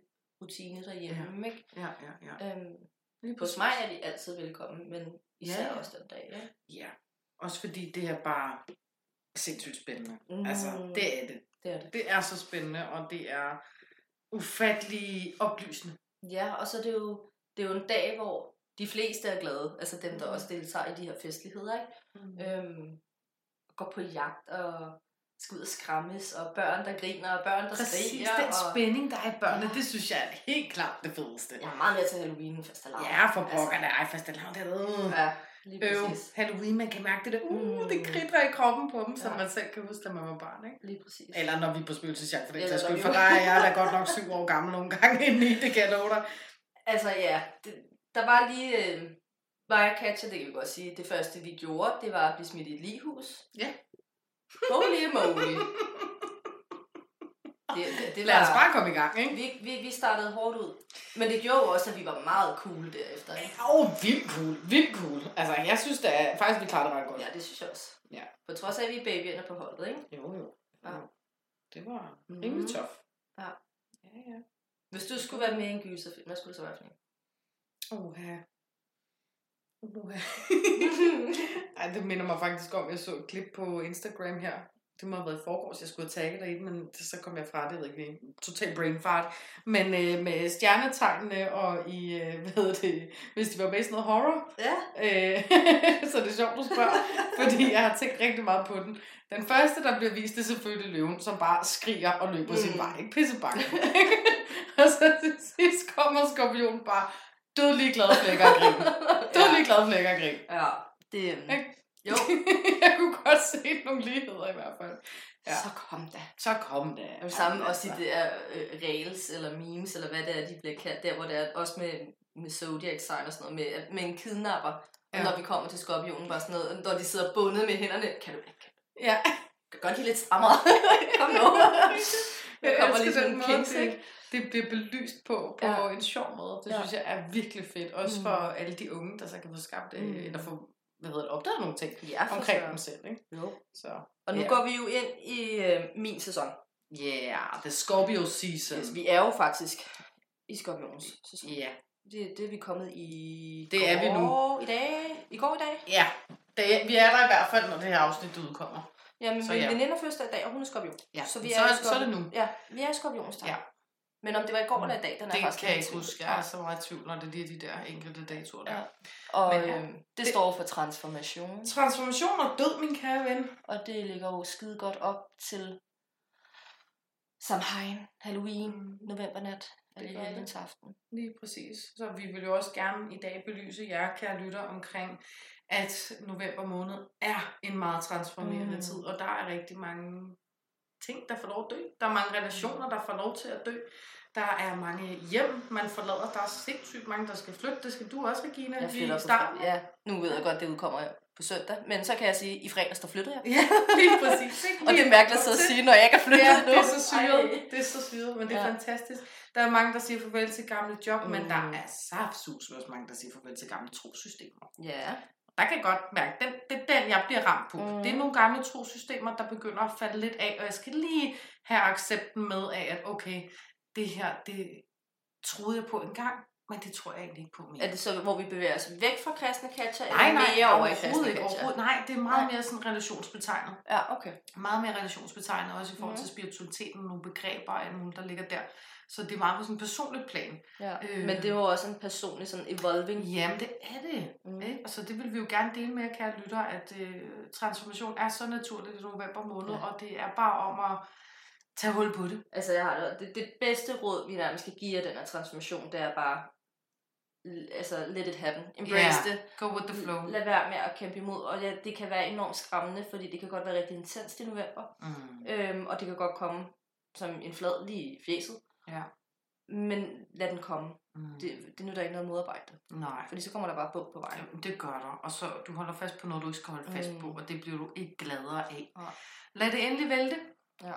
rutine derhjemme. Ikke? ja, ja, ja. Øhm, Lige hos mig er de altid velkomne, men især Ja. også den dag. Ja? Ja, også fordi det er bare sindssygt spændende. Mm. Altså, det er det. Det er det. Det er så spændende, og det er ufattelig oplysende. Ja, og så er det jo, det er jo en dag, hvor de fleste er glade, altså dem, der Mm. også deltager i de her festligheder, ikke? Mm. øhm, går på jagt og skal ud og skræmmes, og børn, der griner, og børn, der Præcis, skriger. den og... spænding, der er i børnene, Ja. det synes jeg er helt klart det fedeste. Jeg er meget mere til Halloween end fastelavn. Ja, for pokker, der er fast det er Ja, Øv, præcis. Halloween, man kan mærke det der, uh, Mm. det kridter i kroppen på dem, som Ja. man selv kan huske, da man var barn, ikke? Lige præcis. Eller når vi er på spøgelsesjagt, for sags når skyld, for der er jeg da godt nok syv år gammel nogle gange indeni, det kan jeg love dig. Altså ja, det, der var lige... Øh, og Katja, det kan vi godt sige, det første vi gjorde, det var at blive smidt i et lighus. Ja. Holy moly. Det, det, det Lad os var, bare komme i gang, ikke? vi, vi, vi startede hårdt ud. Men det gjorde jo også, at vi var meget cool derefter. Ikke? Åh, oh, vildt cool, vildt cool. Altså, jeg synes da faktisk, vi klarer det ret godt. Ja, det synes jeg også. Ja. På trods af, at vi er babyerne på holdet, ikke? Jo, jo. Ja. Det var Mhm. rimelig tof. Ja. Ja, ja. Hvis du skulle være med i en gyserfilm, hvad skulle det så være for en? Uha. Uha. Ej, det minder mig faktisk om, jeg så et klip på Instagram her. Det må have været i forgårs, jeg skulle have dig i det, men det, så kom jeg fra det, jeg ved ikke, det total brain fart. Men øh, med stjernetegnene og i, øh, hvad hedder det, hvis de var sådan noget horror. Ja. Øh, så det er sjovt, du spørger, fordi jeg har tænkt rigtig meget på den. Den første, der bliver vist, det er selvfølgelig løven, som bare skriger og løber mm. sin vej. Ikke pissebange. og så til sidst kommer skorpionen bare dødelig glad flækker og grin. Dødelig glad flækker og grin. Ja, det... Ikke? Jo, jeg kunne godt se nogle ligheder i hvert fald. Ja. så kom da. Så kom det. Og det samme også i det der øh, reels eller memes, eller hvad det er, de bliver kaldt, der hvor det er også med, med zodiac sign og sådan noget, med, med en kidnapper. Ja. når vi kommer til skorpionen, bare sådan noget, når de sidder bundet med hænderne, kan du ikke? Ja. Kan godt de lidt strammere. Kom nu. Der Jeg kommer lige sådan den en kinks, det, ikke? det bliver belyst på, på Ja. en sjov måde. Det Ja. synes jeg er virkelig fedt. Også Mm. for alle de unge, der så kan få skabt, mm. Mm. eller få hvad hedder det, opdaget nogle ting Ja, omkring dem selv. Ikke? Jo. Så, Og nu Ja. går vi jo ind i øh, min sæson. yeah, the Scorpio season. Altså, vi er jo faktisk i skorpionens sæson. Ja, Det, det er vi kommet i Det er vi nu. går i dag. I går i dag. ja. Det, vi er der i hvert fald, når det her afsnit udkommer. Jamen, Så min ja. veninde er fødselsdag i dag, og hun er skorpion. Ja, Så vi så, er, i er, så er det skorpion- nu. Ja, vi er skorpionstegn. Ja. Men om det var i går eller i dag, den er Det faktisk kan jeg ikke huske. Jeg er så meget i tvivl, når det lige er de der enkelte datoer der. Ja. Og Men ja, øh, det, det- står for transformation, Transformation og død, min kære ven. og det ligger jo skide godt op til Samhain, Halloween, novembernat, Det eller gør det. helgens aften. Lige præcis. Så vi vil jo også gerne i dag belyse jer, kære lytter, omkring, at november måned er en meget transformerende Mm. mm. tid, og der er rigtig mange ting, der får lov at dø. Der er mange relationer, der får lov til at dø. Der er mange hjem, man forlader. Der er sindssygt mange, der skal flytte. Det skal du også, Regina, Jeg flytter i starten. Ja, nu ved jeg godt, det udkommer på søndag. Men så kan jeg sige, at i fredags der flyttede jeg. Ja, lige præcis. Ikke? Og det er mærkeligt at sidde og sige, når jeg ikke er flyttet Ja, endnu. det er så syret. Ej. Det er så syret, men det er Ja. fantastisk. Der er mange, der siger farvel til gamle job, mm. men Mm. der er saftsus også mange, der siger farvel til gamle trosystemer. Ja. Der kan jeg godt mærke, den, det er den, jeg bliver ramt på. Mm. Mm. Det er nogle gamle trosystemer, der begynder at falde lidt af, og jeg skal lige have accepten med af, at okay, det her, det troede jeg på en gang, men det tror jeg egentlig ikke på mere. Er det så, hvor vi bevæger os væk fra kristne catcher, Nej, eller nej, mere over i kristne ikke. catcher? Nej, det er meget Nej. mere sådan relationsbetegnet. Ja, okay. Meget mere relationsbetegnet, også i forhold Mhm. til spiritualiteten, nogle begreber og muligt, der ligger der. Så det er meget på sådan en personligt plan. Ja. Øh. Men det er jo også en personlig sådan evolving. Jamen, det er det. Mm. Ikke? Og så det vil vi jo gerne dele med kære lytter, at øh, transformation er så naturligt i november måned. Ja. og det er bare om at tage hul på det. Altså, jeg har det, det, det bedste råd, vi nærmest skal give jer den her transformation, det er bare, altså, let it happen. Embrace Ja. det. Go with the flow. Lad være med at kæmpe imod. Og ja, det kan være enormt skræmmende, fordi det kan godt være rigtig intenst i november. Mm. Øhm, og det kan godt komme som en flad lige i fjeset. Ja. Men lad den komme. Mm. Det, det nytter ikke noget at modarbejde det. Nej. Fordi så kommer der bare bump på vejen. Jamen, det gør der. Og så du holder fast på noget, du ikke skal holde fast Mm. på, og det bliver du ikke gladere af. Nej. Lad det endelig vælte. Ja.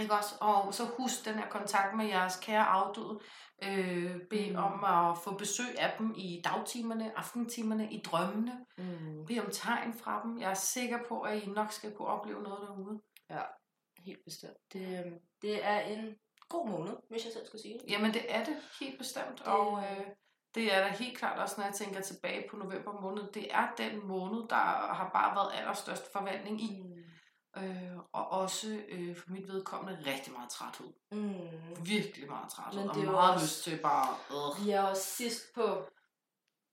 Ikke også? Og så husk den her kontakt med jeres kære afdøde. Øh, bed Mm. om at få besøg af dem i dagtimerne, aftentimerne, i drømmene. Mm. Bed om tegn fra dem. Jeg er sikker på, at I nok skal kunne opleve noget derude. Helt bestemt. Det, øhm, det er en god måned, hvis jeg selv skulle sige det. Jamen, det er det helt bestemt. Det- Og øh, det er da helt klart også, når jeg tænker tilbage på november måned. Det er den måned, der har bare været allerstørst forvandling i. Mm. Øh, og også øh, for mit vedkommende rigtig meget træthed. Mm. Virkelig meget træthed. Men og det meget også- lyst til bare... Øh. Vi er også sidst på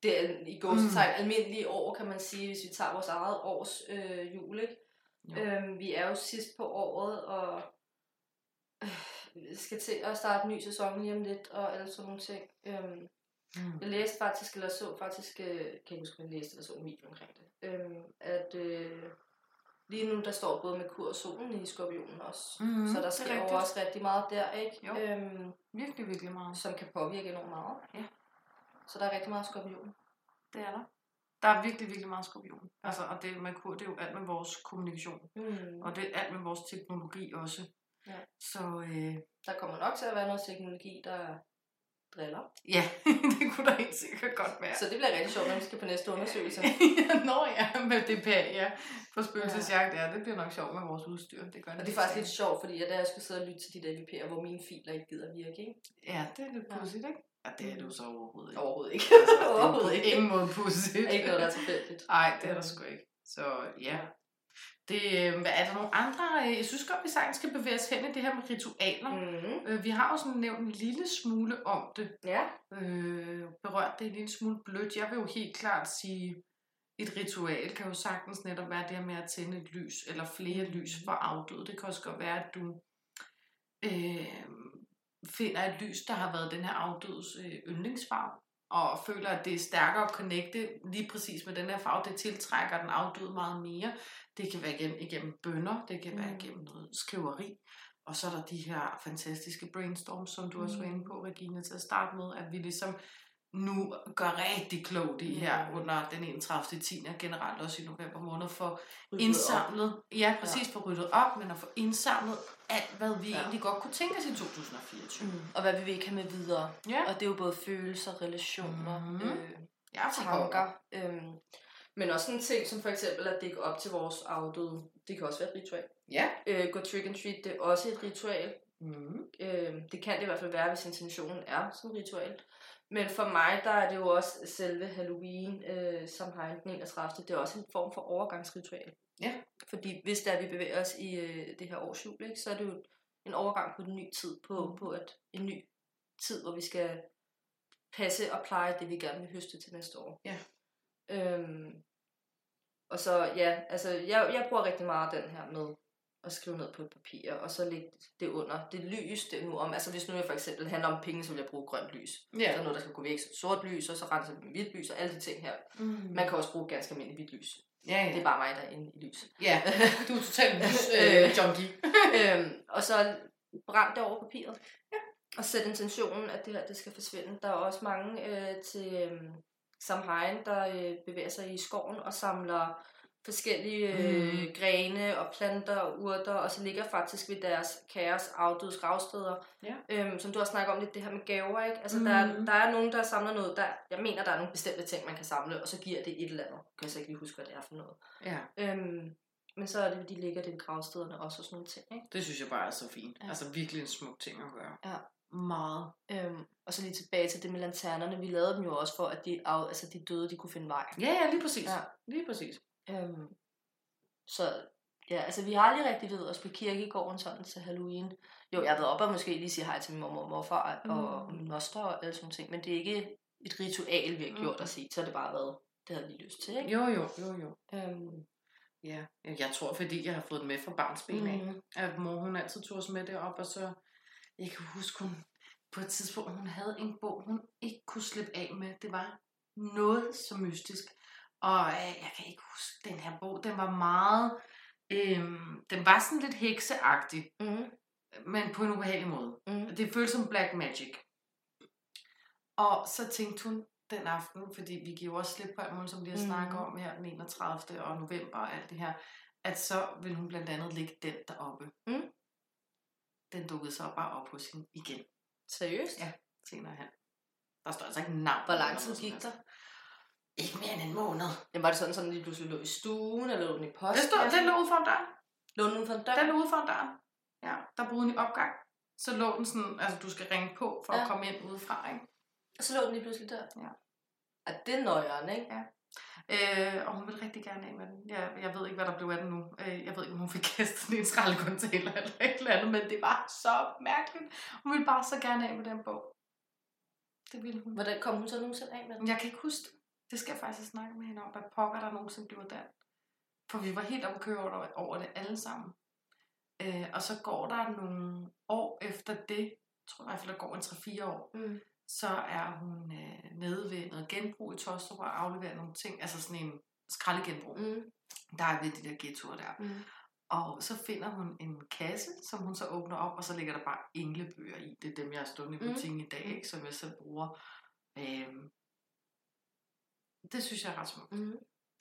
er i gåsetegn mm. almindelige år, kan man sige, hvis vi tager vores eget års øh, jul, ikke? Jo. Øhm, vi er jo sidst på året, og øh, skal til at starte en ny sæson lige om lidt, og alle sådan nogle ting. Øhm, Mm. jeg læste faktisk, eller så faktisk, øh, kan jeg huske, om jeg læste eller så en video omkring det, øhm, at øh, lige nu, der står både med kur og solen i skorpionen også. Mhm, Så der er sker jo også rigtig meget der, ikke? Jo. Øhm, Virkelig, virkelig meget. som kan påvirke enormt meget. Ja. Så der er rigtig meget skorpion. Det er der. Der er virkelig, virkelig meget skorpion. Altså, og det med kur, det er jo alt med vores kommunikation. Mm. Og det er alt med vores teknologi også. Ja. Så øh, Der kommer nok til at være noget teknologi, der driller. ja, det kunne der helt sikkert godt være. Så det bliver rigtig sjovt, når vi skal på næste undersøgelse. Nå ja, med DPA, ja. På spøgelsesjagt, ja. Det bliver nok sjovt med vores udstyr. Det gør Og det det er faktisk lidt sjovt, fordi jeg skulle sidde og lytte til de der VP'er, hvor mine filer ikke gider virke, ikke? Ja, det er lidt pudsigt, ikke? Ja, det er det jo så overhovedet ikke. Overhovedet ikke. Altså, det er på Overhovedet ikke. ingen måde pudsigt. Ikke noget, der er tilfældigt. Nej, det er der sgu ikke. Så ja. Det, øh, hvad er der nogle andre? øh, Jeg synes godt, vi sagtens skal bevæge os hen i det her med ritualer. Mm. Vi har jo sådan nævnt en lille smule om det. Ja. Øh, berørt det en lille smule blødt. Jeg vil jo helt klart sige, et ritual kan jo sagtens netop være det her med at tænde et lys, eller flere lys for afdøde. Det kan også godt være, at du øh, finder et lys, der har været den her afdødes øh, yndlingsfarve, og føler, at det er stærkere at connecte lige præcis med den her farve. Det tiltrækker den afdøde meget mere. Det kan være igennem, igennem bønder, det kan være Mm. igennem noget skriveri, og så er der de her fantastiske brainstorms, som du også var inde på, Regina, til at starte med, at vi ligesom nu gør rigtig klogt i her Mm. under den 31. 10. og generelt også i november måned, for Ryddet op. indsamlet, ja præcis, for ryddet op, men at få indsamlet alt, hvad vi Ja. ja. egentlig godt kunne tænke os i 2024. Mm. Og hvad vil vi ikke have med videre? Ja, Og det er jo både følelser, relationer, mm. øh, ja tanker. Øhm, men også sådan ting som for eksempel at dække op til vores afdøde. Det kan også være et ritual. Ja. Øh, gå trick and treat, det er også et ritual. Mm. Øh, det kan det i hvert fald være, hvis intentionen er som ritual. Men for mig, der er det jo også selve Halloween, øh, som har den 31. Det er også en form for overgangsritual. Ja. Fordi hvis der vi bevæger os i øh, det her årsjul, ikke, så er det jo en overgang på en ny tid, på, Mm. på at en ny tid, hvor vi skal passe og pleje det, vi gerne vil høste til næste år. Ja. Øhm, og så, ja, altså, jeg, jeg bruger rigtig meget den her med at skrive ned på et papir, og så lægge det under. Det lys, det nu om, altså hvis nu jeg for eksempel handler om penge, så vil jeg bruge grønt lys. Ja. Så er noget, der skal gå væk, sort lys, og så renser vi med hvidt lys, og alle de ting her. Mm. Man kan også bruge ganske almindeligt hvidt lys. Ja, ja. Det er bare mig, der er inde i lyset. Ja, du er totalt lys, øh, junkie. øhm, og så brænd det over papiret. Ja. Og sæt intentionen, at det her det skal forsvinde. Der er også mange øh, til øh, Samhain, der øh, bevæger sig i skoven og samler forskellige øh, grene og planter og urter, og så ligger faktisk ved deres kæres afdødes gravsteder. Ja. Øhm, som du har snakket om lidt, det her med gaver, ikke? Altså, mm. der, der er nogen, der samler noget, der, jeg mener, der er nogle bestemte ting, man kan samle, og så giver det et eller andet. Jeg kan så ikke lige huske, hvad det er for noget. Ja, Øhm, men så er det, de ligger det ved gravstederne også og sådan nogle ting, ikke? det synes jeg bare er så fint. Ja. Altså virkelig en smuk ting at gøre. Ja. Meget. Øhm, og så lige tilbage til det med lanternerne. Vi lavede dem jo også for, at de, af, altså de døde, de kunne finde vej. Ja, ja, lige præcis. Ja. Lige præcis. Øhm, så ja, altså vi har aldrig rigtig ved os på kirkegården sådan til Halloween. Jo, jeg har været op og måske lige sige hej til min mormor og morfar og Mm. min moster og alle sådan ting, men det er ikke et ritual, vi har gjort Mm. at sige. Så har det bare været, det havde vi lyst til, ikke? Jo, jo, jo, jo. Øhm, Ja, jeg tror, fordi jeg har fået den med fra barns ben af, Mhm. at mor hun altid tog os med derop, og så, jeg kan huske, hun på et tidspunkt, hun havde en bog, hun ikke kunne slippe af med. Det var noget så mystisk. Og øh, jeg kan ikke huske den her bog, den var meget, øhm, den var sådan lidt hekseagtig, mm, men på en ubehagelig måde. mm, Det føltes som black magic. Og så tænkte hun den aften, fordi vi giver også slip på alt muligt, som vi har snakket om her den 31. og november og alt det her, at så vil hun blandt andet lægge den deroppe. Mm. Den dukkede så bare op hos hende igen seriøst? Ja. senere hen. Der står altså ikke navn. Hvor lang tid gik der? Ikke mere end en måned. Jamen, var det sådan, sådan lige pludselig lå i stuen, eller lå den i post? Det stod, den lå ude for en dør. Lå den uden for en dør? Den lå ude for en dør. Ja, der boede en i opgang. Så lå den sådan, altså du skal ringe på for ja. Ja. at komme ind udefra, ikke? Og så lå den lige pludselig der? Ja. Er det nøjeren, ikke? Øh, og hun vil rigtig gerne af med den. Jeg, jeg ved ikke, hvad der blev af den nu. Øh, jeg ved ikke, om hun fik kastet den i en skraldecontainer eller et eller andet, men det var så mærkeligt. Hun ville bare så gerne af med den bog. Det ville hun. Hvordan kom hun så nogensinde af med den? Jeg kan ikke huske det. Det skal jeg faktisk snakke med hende om. Hvad pokker der nogensinde blev der? For vi var helt oppe køre over, over det alle sammen. Øh, og så går der nogle år efter det, jeg tror i hvert fald, der går en 3-4 år, Mm. Så er hun øh, nede ved noget genbrug i Tostrup og afleverer nogle ting, altså sådan en skraldegenbrug, mm. Mm. der er ved de der ghettoer der. Mm. Og så finder hun en kasse, som hun så åbner op, og så ligger der bare englebøger i. Det er dem, jeg har stået i Mm. butikken i dag, Mm. ikke, som jeg selv bruger. Øhm, det synes jeg er ret smukt. Mm.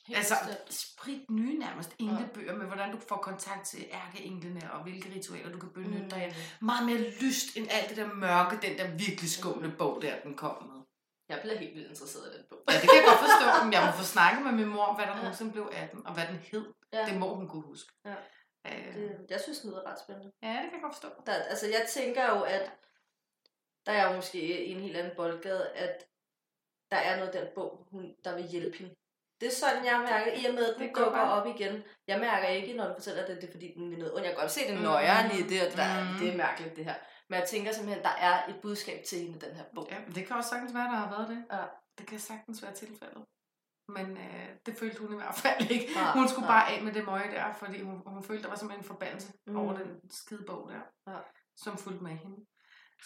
Helt Altså, sprit nye nærmest englebøger med, hvordan du får kontakt til ærkeenglene, og hvilke ritualer du kan benytte mm. dig af. Meget mere lyst end alt det der mørke, den der virkelig skumle bog der, den kom med. Jeg bliver helt vildt interesseret i den bog. Ja, det kan jeg godt forstå, men jeg må få snakket med min mor om, hvad der Ja. nogensinde blev af den, og hvad den hed. Ja. Det må hun kunne huske. Ja. Øh, Det, jeg synes, det lyder ret spændende. ja, det kan jeg godt forstå. Der, altså, jeg tænker jo, at der er jo måske en helt anden boldgade, at der er noget i den bog, hun, der vil hjælpe hende. Det er sådan, jeg mærker, i og med, at den Det dukker op igen. Jeg mærker ikke, når du fortæller, at det er fordi, den er noget. Og jeg kan godt se det Mm. nøjere lige det, og det, der, Mm. det er mærkeligt, det her. Men jeg tænker simpelthen, der er et budskab til hende i den her bog. Ja, det kan også sagtens være, der har været det. Ja. Det kan sagtens være tilfældet. Men øh, det følte hun i hvert fald ikke. Nej, Hun skulle nej. bare af med det møje der, fordi hun, hun følte, der var simpelthen en forbandelse Mm. mm. over den skide bog der, Ja. som fulgte med hende.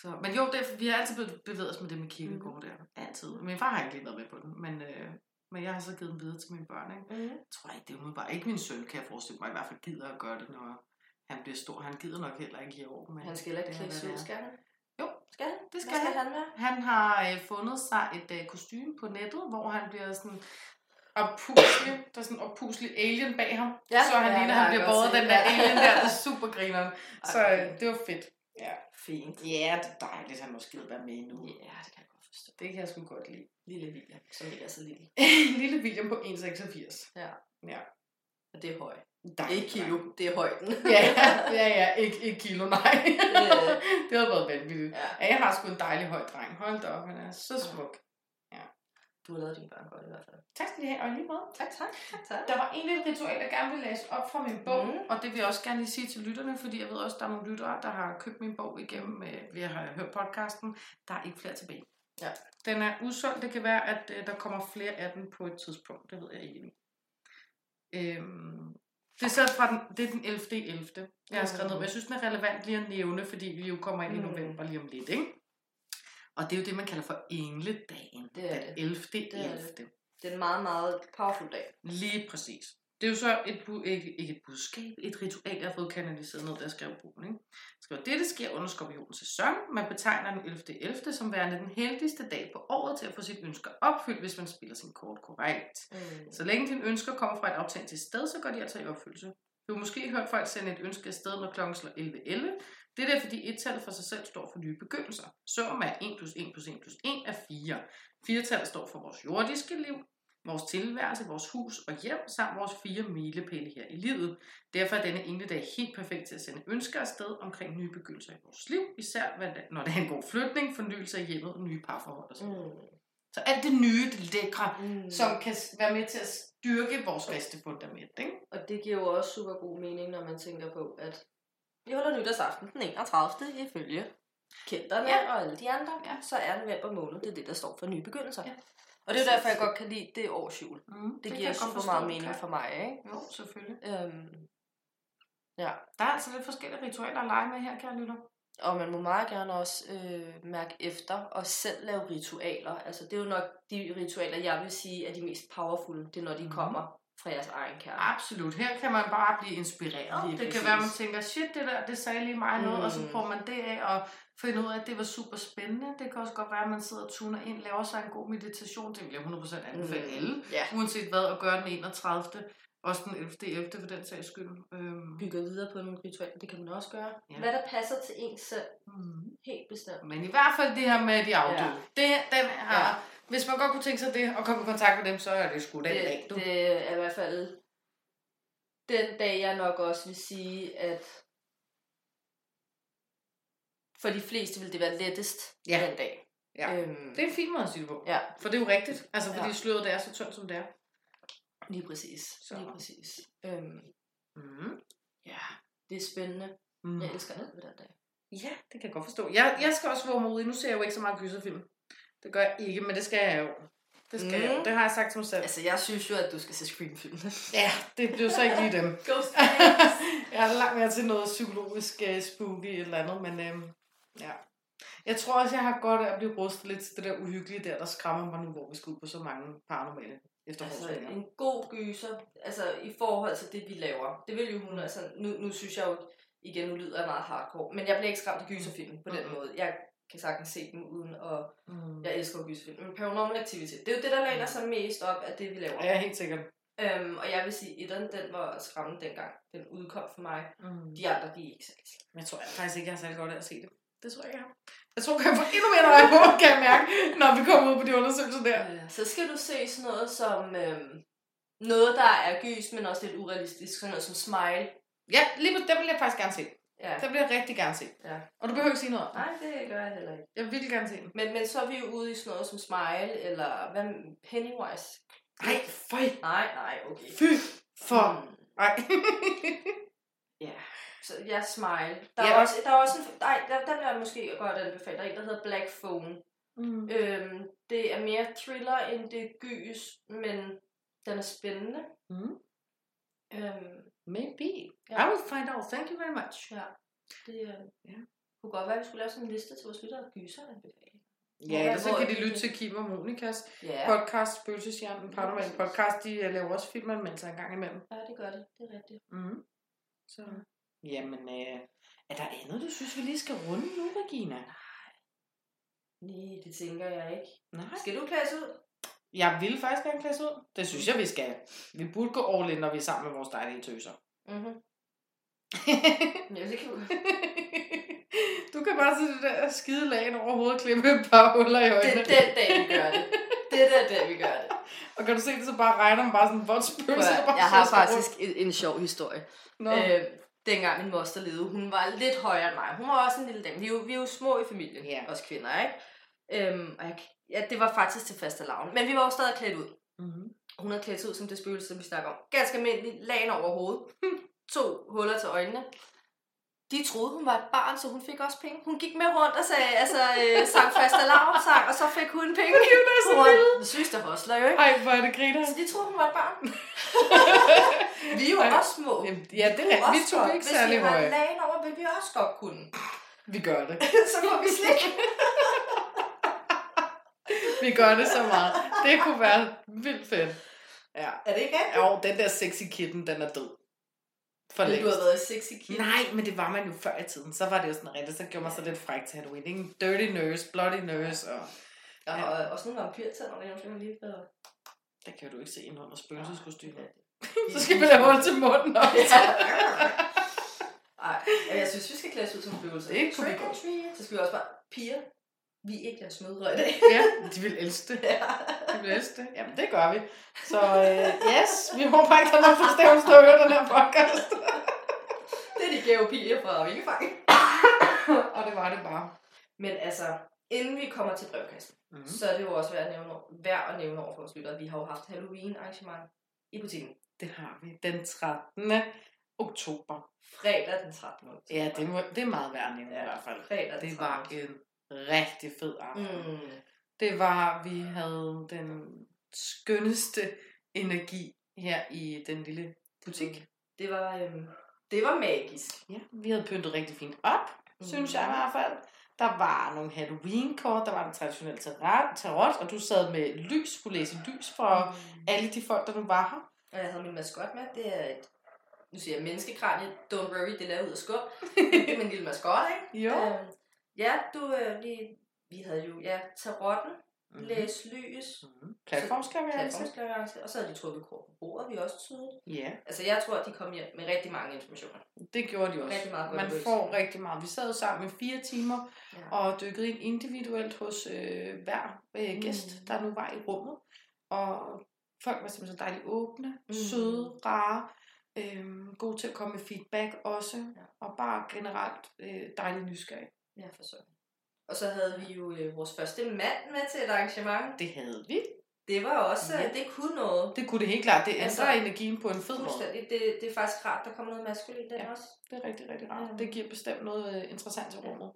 Så, men jo, det, vi har altid bevæget os med det med kirkegård Mm. der. Altid. Min far har ikke lige været med på den, men, øh, men jeg har så givet den videre til mine børn. Ikke? Mm. Jeg tror ikke, det er umiddelbart. Ikke min søn, kan jeg forestille mig, i hvert fald gider at gøre det, når han bliver stor. Han gider nok heller ikke i år. Men Han skal heller ikke hvad ud, skal han? Jo, Skal han? det skal Hvad skal han. han være? Han har øh, fundet sig et øh, kostume på nettet, hvor han bliver sådan oppuslig. Der er sådan en oppuslig alien bag ham. Ja, så han ja, ligner, han bliver båret den der alien der. Det er super grineren. Så øh, det var fedt. Ja. Fint. ja, det er dejligt, at han måske gider være med nu. Ja, det kan jeg forstå. Det kan jeg sgu godt lide. Lille William, som ikke er så lille. Lille William på 1,86. Ja. Ja. Og det er højt. Dejligt. Ikke kilo, det er højden. ja, ja, ja, ikke, ikke kilo, nej. Det- havde været vanvittigt. ja. Ja, jeg har sgu en dejlig høj dreng. Hold da op, han er så smuk. Du har lavet dine børn godt i hvert fald. Tak skal I have, og lige måde. Tak, tak. tak. Der var egentlig et ritual, jeg gerne vil læse op fra min bog, mm. og det vil jeg også gerne lige sige til lytterne, fordi jeg ved også, at der er nogle lyttere, der har købt min bog igennem, øh, ved at have hørt podcasten. Der er ikke flere tilbage. Ja. Den er udsolgt. Det kan være, at øh, der kommer flere af den på et tidspunkt. Det ved jeg ikke. Øhm, det er så fra den, det er den 11. 11. Jeg har skrevet ned, men jeg synes, den er relevant lige at nævne, fordi vi jo kommer ind i Mm. november lige om lidt, ikke? Og det er jo det, man kalder for engledagen. Det er den det. 11. er 11. det. Det er en meget, meget powerful dag. Lige præcis. Det er jo så et, bu- ikke, ikke et budskab, et ritual, jeg har fået kanaliseret ned, jeg skrev bogen. Ikke? Skriver, dette sker under skorpionens sæson. Man betegner den 11. 11. som værende den heldigste dag på året til at få sine ønsker opfyldt, hvis man spiller sin kort korrekt. Mm. Så længe dine ønsker kommer fra et autentisk sted, så går de altså i opfyldelse. Du har måske hørt folk sende et ønske afsted, når klokken slår 11.11. Det er der, fordi et tal for sig selv står for nye begyndelser. Summen er 1 plus 1 plus 1 plus 1 er 4. Firetal står for vores jordiske liv, vores tilværelse, vores hus og hjem, samt vores fire milepæle her i livet. Derfor er denne ene dag helt perfekt til at sende ønsker afsted omkring nye begyndelser i vores liv, især når det er en god flytning, fornyelse af hjemmet og nye parforhold osv. Mm. Så alt det nye, det lækre, Mm. som kan være med til at styrke vores faste fundament. Ikke? Og det giver jo også super god mening, når man tænker på, at vi holder nytårsaften den 31. ifølge kenderne Ja. og alle de andre, ja. så er november måned, det er det, der står for nye begyndelser. Ja. Og det er jo derfor, jeg godt kan lide det årsjul. Mm, Det, det giver super meget mening for mig, ikke? Jo, selvfølgelig. Øhm, ja. Der er altså lidt forskellige ritualer at lege med her, kære lytter. Og man må meget gerne også øh, mærke efter og selv lave ritualer. Altså, det er jo nok de ritualer, jeg vil sige er de mest powerful. Det er, når de Mhm. kommer fra jeres egen kerne. Absolut. Her kan man bare blive inspireret. Lige det kan præcis. være, at man tænker, shit, det der, det sagde lige mig noget, mm. og så Mm. prøver man det af og finder ud af, at det var super spændende. Det kan også godt være, at man sidder og tuner ind, laver sig en god meditation. Det vil jeg 100% anbefale mm. alle, Ja. uanset hvad, at gøre den 31. Også den 11. 11. for den sags skyld. Øhm. Bygger videre på nogle ritualer, det kan man også gøre. Ja. Hvad der passer til en selv, Mm. helt bestemt. Men i hvert fald det her med de afdøde. Ja. Det, den ja. Ja. Hvis man godt kunne tænke sig det, og komme i kontakt med dem, så er det sgu den Det, dag, du. det er i hvert fald den dag, jeg nok også vil sige, at for de fleste vil det være lettest Ja. den dag. Ja. Øhm, Det er en fin måde at sige det på. ja, For det er jo rigtigt. Altså, fordi Ja. sløret det er så tyndt, som det er. lige præcis. Så. Lige præcis. Øhm, Mm. ja, det er spændende. Mm. Jeg elsker alt ved den dag. Ja, det kan jeg godt forstå. Jeg, jeg skal også være modig. Nu ser jeg jo ikke så meget gyserfilm. Det gør jeg ikke, men det skal jeg jo. Det skal mm. jeg jo. Det har jeg sagt til mig selv. Altså, jeg synes jo, at du skal se Scream-filmene. Ja, det bliver så ikke lige dem. Ghost jeg er langt mere til noget psykologisk uh, spooky eller andet, men øhm, ja. Jeg tror også, jeg har godt af at blive rustet lidt til det der uhyggelige der, der skræmmer mig nu, hvor vi skal ud på så mange paranormale Altså, efterforskninger. en god gyser, altså i forhold til det, vi laver. Det vil jo hun, altså, nu, nu synes jeg jo, igen, nu lyder jeg meget hardcore, men jeg bliver ikke skræmt af gyserfilm på den Mhm. måde. Jeg kan sagtens se dem uden, og Mm. jeg elsker gyserfilm. Men paranormal activity, det er jo det, der læner sig mest op af det, vi laver. Ja, helt sikkert. Øhm, og jeg vil sige, at den var skræmmende dengang. Den udkom for mig. Mm. De andre, de er ikke særlig jeg tror jeg faktisk ikke, jeg har særlig godt af at se det. Det tror jeg ikke, jeg tror, jeg får endnu mere øje på, kan jeg mærke, når vi kommer ud på de undersøgelser der. Øh, Så skal du se sådan noget som... Øhm, noget, der er gys, men også lidt urealistisk. Sådan noget som Smile. Ja, lige på, den vil jeg faktisk gerne se. Ja. Den vil jeg rigtig gerne se. ja. Og du behøver ikke sige noget om. Nej, det gør jeg heller ikke. Jeg vil virkelig gerne se den. Men, men så er vi jo ude i sådan noget som Smile, eller hvad, Pennywise. Ej, føj. Nej, nej, okay. Fy for. Mm, Ej. ja, så ja, Smile. Der er, Ja. også, der er også en... Nej, der, der vil jeg måske godt anbefale. Der er en, der hedder Black Phone. mm. Øhm, det er mere thriller, end det er gys, men den er spændende. Mm. Øhm, Maybe. Ja. I will find out. Thank you very much. ja, det øh, Ja. kunne godt være, at vi skulle lave sådan en liste til vores lyttere gyser anbefale. Ja, ellers så kan er de det, lytte til Kim og Monikas Ja, podcast, Spøgelseshjernen, Paranormal præcis. podcast. De øh, laver også filmanmeldelser en gang imellem. ja, det gør det. Det er rigtigt. Mm. Så. Jamen, øh, er der andet, du synes, vi lige skal runde nu, Regina? Nej, det tænker jeg ikke. Nej. Skal du klædes ud? Jeg vil faktisk gerne klædes ud. Det synes jeg, vi skal. Vi burde gå all in, når vi er sammen med vores dejlige tøser. Mhm. Ja, det kan du. du kan bare det der skide lagen over hovedet og klippe et par huller i Det øjnene. er den dag, vi gør det. Det er den dag, vi gør det. Og kan du se det, så bare regner man bare sådan en spøgelse. bare Jeg har rundt. faktisk en, en sjov historie. Nå. Øh, dengang min moster levede, hun var lidt højere end mig. Hun var også en lille dame. Vi er jo, vi er jo små i familien, Ja. os kvinder, ikke? Øhm, og jeg, ja, det var faktisk til faste lavn. Men vi var jo stadig klædt ud. Mm-hmm. Hun havde klædt ud som det spøgelse, som vi snakker om. Ganske almindelig, lagen over hovedet. to huller til øjnene. De troede, hun var et barn, så hun fik også penge. Hun gik med rundt og sagde, altså, øh, sang faste sang, og så fik hun penge. Hun er så Hun var den sygeste hostler, jo ikke? Ej, hvor er det griner. Så de troede, hun var et barn. vi er jo Ej. også små. Jamen, Ja, det er. Vi også tog godt. ikke Hvis særlig vi har høje. lagen over, vil vi også godt kunne. Vi gør det. så får vi slik. Vi gør det så meget. Det kunne være vildt fedt. Ja. Er det ikke rigtigt? Jo, den der sexy kitten, den er død. For Men du har været sexy kid. Nej, men det var man jo før i tiden. Så var det jo sådan rigtigt. Så gjorde man så lidt frækt til Halloween. Ikke? Dirty nurse, bloody nurse. Og Jeg har ja. også nogle vampyrtænder, jeg måske lige været... der kan du ikke se ind under spøgelseskostymer. Så skal vi lave hul til munden også. Nej, jeg synes, vi skal klæde os ud som spøgelser. Det kunne vi godt. Så skal vi også bare, piger, vi er ikke deres mødre i dag. ja, de vil elske det. ja. De vil elske det. Jamen, det gør vi. Så øh, yes, vi håber ikke, der er nogen forstævelse, der hører den her podcast. Det er de gave piger fra Vingefangen. og det var det bare. Men altså, inden vi kommer til brevkassen, Mm. så er det jo også værd at nævne, værd at nævne over for vores lyttere, at vi har jo haft Halloween arrangement i butikken. Det har vi. Den 13. oktober. Fredag den 13. oktober. Ja, det, må, det er meget værd at nævne Ja, i hvert fald. fredag den Det var 13. en rigtig fed aften. Mm. Det var, vi havde den skønneste energi her i den lille butik. Mm. Det var, øhm, det var magisk. Ja, vi havde pyntet rigtig fint op, mm. synes jeg i hvert fald. Der var nogle Halloween-kort, der var den traditionelle tarot, tarot, og du sad med lys, skulle læse lys for Mm. alle de folk, der nu var her. Og jeg havde min maskot med. Det er et, nu siger jeg menneskekranje, don't worry, det er lavet ud af skub. det er min lille maskot, ikke? Jo. Øhm, ja, du, øh, lige, vi havde jo, ja, tarotten, mm. læs lys, Mm. Platformsklaverance. platformsklarerance, og så havde de trukket kort på bordet, vi også tydeligt. Ja, Altså, jeg tror, at de kom hjem med rigtig mange informationer. det gjorde de også. Rigtig meget Man løst. får rigtig meget. Vi sad sammen i fire timer Ja. og dykkede ind individuelt hos øh, hver øh, gæst, Mm. der nu var i rummet. Og folk var simpelthen så dejligt åbne, Mm. søde, rare, øh, gode til at komme med feedback også, Ja. og bare generelt øh, dejligt nysgerrig. Ja, for så. Og så havde vi jo øh, vores første mand med til et arrangement. Det havde vi. Det var også, Ja. det kunne noget. Det kunne det helt klart. Det ændrer Altså, altså, energien på en fed måde. Det, det er faktisk rart, der kommer noget maskulin den Ja. også. Det er rigtig, rigtig rart. Ja. Det giver bestemt noget øh, interessant til Ja. rummet.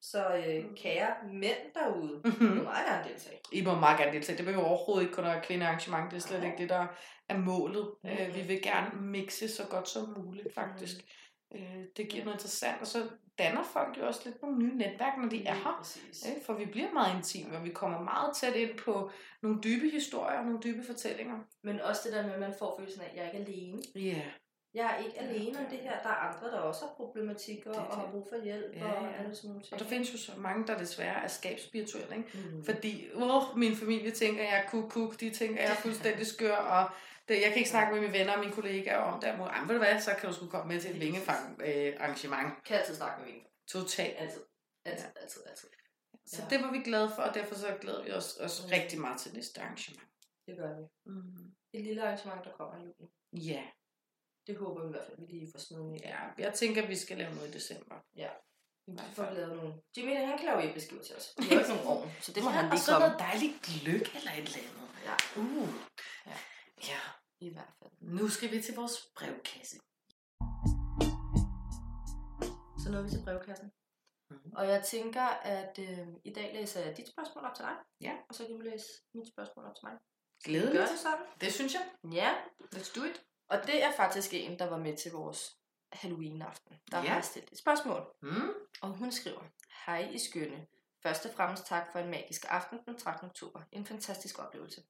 Så øh, kære mænd derude, Mhm. må meget gerne deltage. I må meget gerne deltage. Det behøver overhovedet ikke kun at være kvindearrangement. Det er slet Nej. ikke det, der er målet. Mhm. Øh, vi vil gerne mixe så godt som muligt, faktisk. Øh, det giver noget interessant, og så danner folk jo også lidt nogle nye netværk, når de er her. Ikke? For vi bliver meget intime, og vi kommer meget tæt ind på nogle dybe historier og nogle dybe fortællinger. Men også det der med, at man får følelsen af, at jeg er ikke alene. Ja, yeah. Jeg er ikke alene om det her. Der er andre, der også har problematikker Det er og har det. brug for hjælp Ja, og ja. alle sådan nogle ting. og der findes jo så mange, der desværre er skabsspirituelle, ikke? Mm. Fordi, uh, min familie tænker, jeg er kuk, kuk, de tænker, jeg er fuldstændig skør, og det, jeg kan ikke snakke med mine venner og mine kollegaer om det. Jamen, ved du hvad, så kan du sgu komme med til et vingefang øh, arrangement. Kan altid snakke med min. Totalt. Altid. Altid, altid, altid. Så Ja. det var vi glade for, og derfor så glæder vi os også Mm. rigtig meget til næste arrangement. Det gør vi. Mm. Et lille arrangement, der kommer i juli. Ja, Det håber vi i hvert fald, vi lige får i. ja, jeg tænker, vi skal lave noget i december. Ja. Så får vi fald. lavet nogle... Jimmy, han kan lave æbleskiver til os. Vi har ikke nogen ovn, så det må ja, han og lige så komme. noget dejligt gløk eller et eller andet. Ja, Uh. Ja. ja. I hvert fald. Nu skal vi til vores brevkasse. Så nåede vi til brevkassen. Mhm. Og jeg tænker, at øh, i dag læser jeg dit spørgsmål op til dig. Ja. Og så kan du læse mit spørgsmål op til mig. Glædeligt. Gør det sådan? Det synes jeg. Ja. Let's do it. Og det er faktisk en, der var med til vores Halloween-aften. Der Ja. har stillet et spørgsmål. Mm. Og hun skriver, Hej i skønne. Først og fremmest tak for en magisk aften den 13. oktober. En fantastisk oplevelse.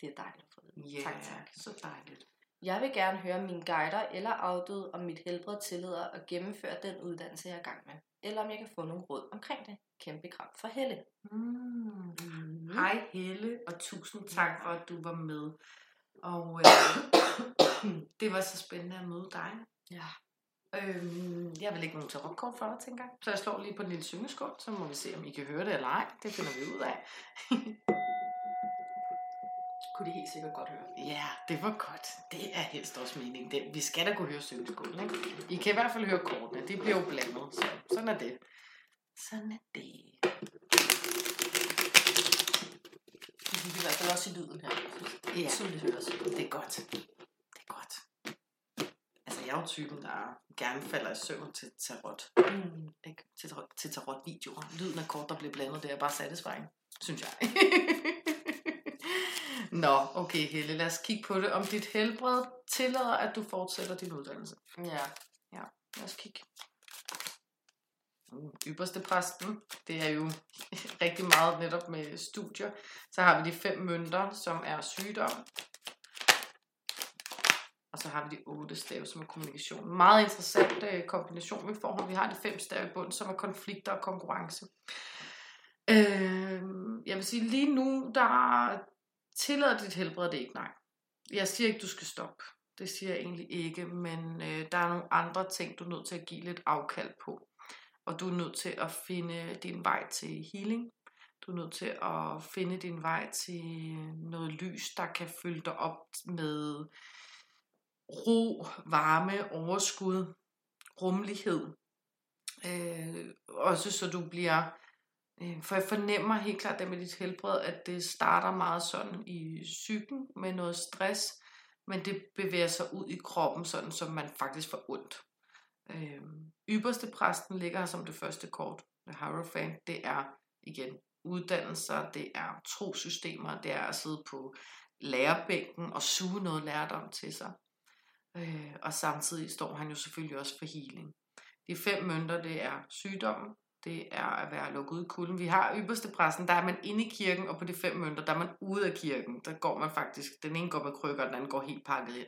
Det er dejligt at få det. Yeah, Tak, tak. så dejligt. Jeg vil gerne høre mine guider eller afdøde, om mit helbred tillader at gennemføre den uddannelse, jeg er i gang med. Eller om jeg kan få nogle råd omkring det. Kæmpe kram for Helle. Mm. Mm. Hej Helle, og tusind tak for, at du var med. Og øh, det var så spændende at møde dig. Ja. Øhm, jeg vil lægge nogle tarotkort for dig, tænker jeg. Så jeg slår lige på den lille syngeskål, så må vi se, om I kan høre det eller ej. Det finder vi ud af. Kunne de helt sikkert godt høre. Ja, det var godt. Det er helst også meningen. Det, vi skal da kunne høre syngeskålen, ikke? I kan i hvert fald høre kortene. De bliver jo blandet, så sådan er det. Sådan er det. Det fik i hvert fald også i lyden her. Ja. Tydeligt høres. Det er godt. Det er godt. Altså, jeg er jo typen, der gerne falder i søvn til tarot. Mm. Ikke? Til, tarot- til tarot-videoer. Lyden af kort, der bliver blandet, det er bare satisfying, synes jeg. Nå, okay Helle, lad os kigge på det. Om dit helbred tillader, at du fortsætter din uddannelse. Ja. Lad os kigge. Uh, ypperste præsten, det er jo rigtig meget netop med studier. Så har vi de fem mønter, som er sygdom, Og så har vi de otte stave, som er kommunikation. Meget interessant øh, kombination, vi får. Vi har de fem stave i bunden, som er konflikter og konkurrence. Øh, jeg vil sige, lige nu, der tillader dit helbred det ikke, nej. Jeg siger ikke, du skal stoppe. Det siger jeg egentlig ikke, men øh, der er nogle andre ting, du er nødt til at give lidt afkald på. Og du er nødt til at finde din vej til healing. Du er nødt til at finde din vej til noget lys, der kan fylde dig op med ro, varme, overskud, rummelighed. Øh, også så du bliver... Øh, for jeg fornemmer helt klart det med dit helbred, at det starter meget sådan i psyken med noget stress, men det bevæger sig ud i kroppen, sådan som man faktisk får ondt. Øh, ypperste præsten ligger her som det første kort. The Hierophant, det er igen uddannelser, det er trosystemer, det er at sidde på lærebænken og suge noget lærdom til sig. Øh, og samtidig står han jo selvfølgelig også for healing. De fem mønter, det er sygdommen, det er at være lukket ud i kulden. Vi har ypperste præsten, der er man inde i kirken, og på de fem mønter, der er man ude af kirken. Der går man faktisk, den ene går med krykker, og den anden går helt pakket ind.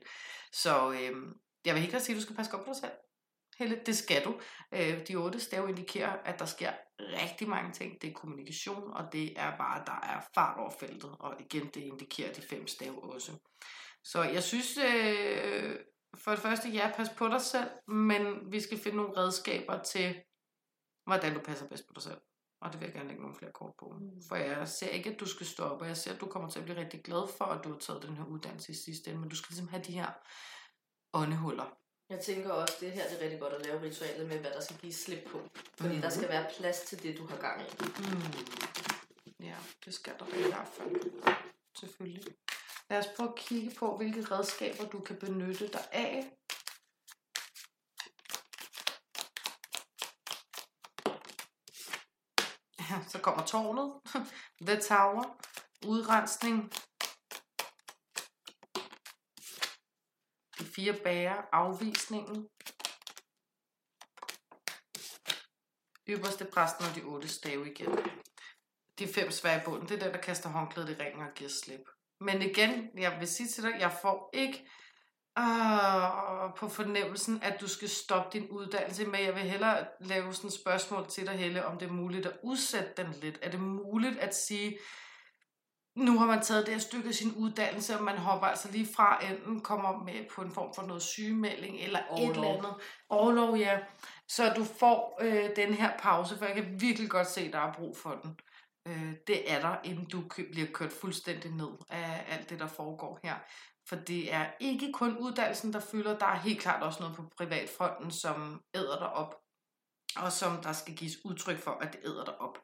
Så øh, jeg vil ikke sige, at du skal passe godt på dig selv. Helle, det skal du. Øh, de otte stave indikerer, at der sker rigtig mange ting. Det er kommunikation, og det er bare, der er fart over feltet. Og igen, det indikerer de fem stave også. Så jeg synes, øh, for det første, ja, pas på dig selv, men vi skal finde nogle redskaber til, hvordan du passer bedst på dig selv. Og det vil jeg gerne lægge nogle flere kort på. Mm. For jeg ser ikke, at du skal stoppe, jeg ser, at du kommer til at blive rigtig glad for, at du har taget den her uddannelse i sidste ende, men du skal ligesom have de her åndehuller. Jeg tænker også, det her det er rigtig godt at lave ritualet med, hvad der skal give slip på. Fordi mm. der skal være plads til det, du har gang i. Mm. Ja, det skal der i hvert fald. Selvfølgelig. Lad os prøve at kigge på, hvilke redskaber du kan benytte dig af. Så kommer tårnet. The Tower. Udrensning. De fire bærer. Afvisningen. Øverste præsten og de otte stave igen. De fem svære i bunden, det er den, der kaster håndklædet i ringen og giver slip. Men igen, jeg vil sige til dig, jeg får ikke uh, på fornemmelsen, at du skal stoppe din uddannelse, men jeg vil hellere lave sådan et spørgsmål til dig, Helle, om det er muligt at udsætte den lidt. Er det muligt at sige, nu har man taget det her stykke af sin uddannelse, og man hopper altså lige fra enten kommer med på en form for noget sygemelding, eller Orlov. et eller andet. Orlov, ja. Så du får øh, den her pause, for jeg kan virkelig godt se, at der er brug for den. Øh, det er der, inden du bliver kørt fuldstændig ned af alt det, der foregår her. For det er ikke kun uddannelsen, der fylder, der er helt klart også noget på privatfronten, som æder dig op, og som der skal gives udtryk for, at det æder dig op.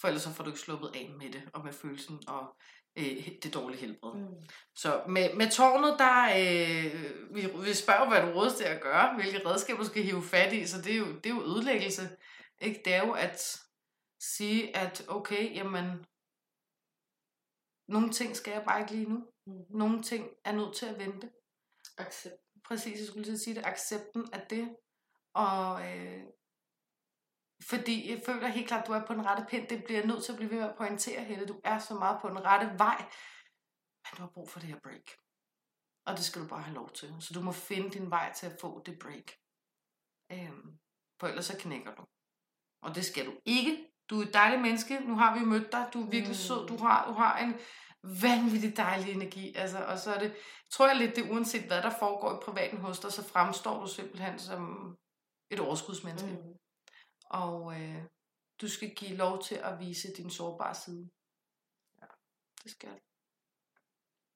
For ellers så får du ikke sluppet af med det, og med følelsen og øh, det dårlige helbred. Mm. Så med, med tårnet, der øh, vi, vi spørger, hvad du rådes til at gøre, hvilke redskaber du skal hive fat i, så det er jo, det er jo ødelæggelse. Ikke? Det er jo, at sige, at okay, jamen, nogle ting skal jeg bare ikke lige nu. Mm-hmm. Nogle ting er nødt til at vente. Accept. Præcis, jeg skulle lige sige det. Accepten af det. Og øh, fordi jeg føler helt klart, at du er på den rette pind. Det bliver nødt til at blive ved med at pointere, Helle. Du er så meget på den rette vej. Men du har brug for det her break. Og det skal du bare have lov til. Så du må finde din vej til at få det break. Øhm, for ellers så knækker du. Og det skal du ikke du er et dejligt menneske, nu har vi mødt dig, du er virkelig mm. sød, du har, du har en vanvittig dejlig energi, altså, og så er det, tror jeg lidt, det uanset hvad der foregår i privaten hos dig, så fremstår du simpelthen som et overskudsmenneske. Mm. Og øh, du skal give lov til at vise din sårbare side. Ja, det skal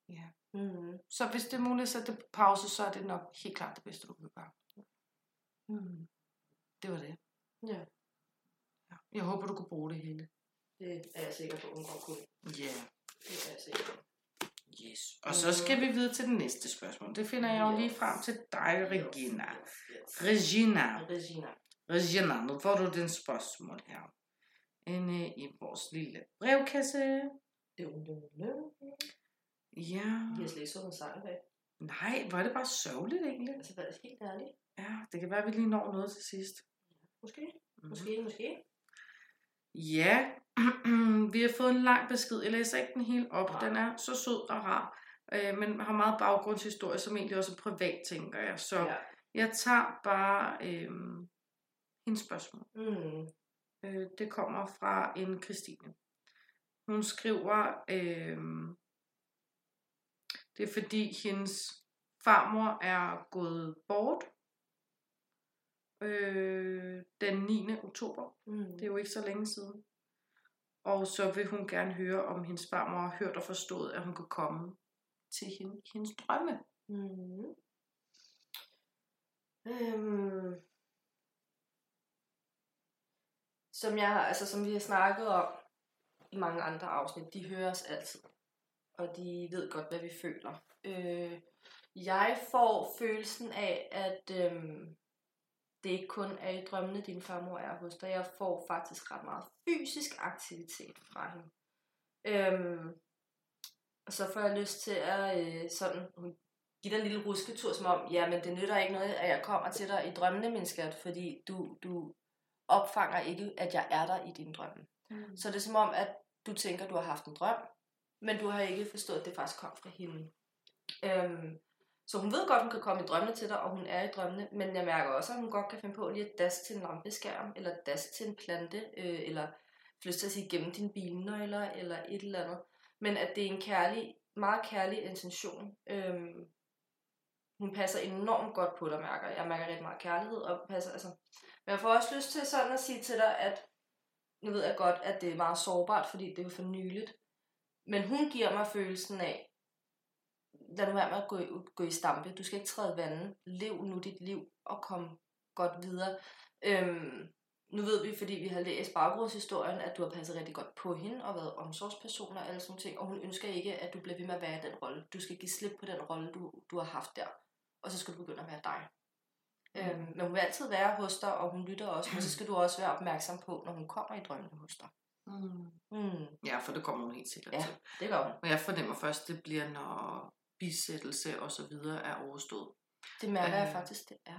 Ja. Mm. Så hvis det er muligt at sætte det på pause, så er det nok helt klart det bedste, du kan gøre. Mm. Det var det. Ja. Jeg håber, du kunne bruge det hele. Det er jeg sikker på, hun godt kunne. Ja. Yeah. Det er. Yes. Og så skal vi videre til det næste spørgsmål. Det finder jeg jo lige frem til dig, Regina. Regina. Regina. Regina, nu får du din spørgsmål her. Inde i vores lille brevkasse. Ja. Jeg har slet ikke en sang bag. Nej, hvor er det bare sørgeligt egentlig. Altså, hvad er det helt ærligt? Ja, det kan være, at vi lige når noget til sidst. Måske. Måske, mm. måske. Ja, vi har fået en lang besked. Jeg læser ikke den helt op. Nej. Den er så sød og rar. øh, men har meget baggrundshistorie, som egentlig også er privat, tænker jeg. Så Ja. jeg tager bare øh, hendes spørgsmål. Mm. Øh, det kommer fra en Christine. Hun skriver, øh, det er fordi hendes farmor er gået bort øh, den 9. oktober. Mm. Det er jo ikke så længe siden. Og så vil hun gerne høre, om hendes farmor har hørt og forstået, at hun kan komme til hende, hendes drømme. Mm. Øhm. Som jeg har, altså som vi har snakket om i mange andre afsnit, de hører os altid. Og de ved godt, hvad vi føler. Øh, jeg får følelsen af, at øhm, det ikke kun er i drømmene, din farmor er hos dig. Jeg får faktisk ret meget fysisk aktivitet fra hende. Øhm, og så får jeg lyst til at øh, sådan, hun give dig en lille rusketur, som om, ja, men det nytter ikke noget, at jeg kommer til dig i drømmene, min skat, fordi du, du opfanger ikke, at jeg er der i din drømme. Mm. Så det er som om, at du tænker, du har haft en drøm, men du har ikke forstået, at det faktisk kom fra hende. Øhm, så hun ved godt, hun kan komme i drømmene til dig, og hun er i drømmene, men jeg mærker også, at hun godt kan finde på lige at daske til en lampeskærm, eller daske til en plante, øh, eller lyst til at sige gennem dine bilnøgler, eller et eller andet. Men at det er en kærlig, meget kærlig intention. Øhm, hun passer enormt godt på dig, mærker jeg. Jeg mærker rigtig meget kærlighed, og passer, altså. Men jeg får også lyst til sådan at sige til dig, at nu ved jeg godt, at det er meget sårbart, fordi det er for nyligt. Men hun giver mig følelsen af, lad nu være med at gå i, gå i stampe. Du skal ikke træde vandet. Lev nu dit liv og kom godt videre. Øhm, nu ved vi, fordi vi har læst baggrundshistorien, at du har passet rigtig godt på hende og været omsorgsperson og alle sådan ting, og hun ønsker ikke, at du bliver ved med at være i den rolle. Du skal give slip på den rolle, du, du har haft der, og så skal du begynde at være dig. Mm. Øhm, men hun vil altid være hos dig, og hun lytter også, men så skal du også være opmærksom på, når hun kommer i drømmene hos dig. Mm. Mm. Ja, for det kommer hun helt sikkert Ja. til. Det gør hun. Men jeg fornemmer først, det bliver, når bisættelse og så videre er overstået. Det mærker jeg Øh, faktisk, det er.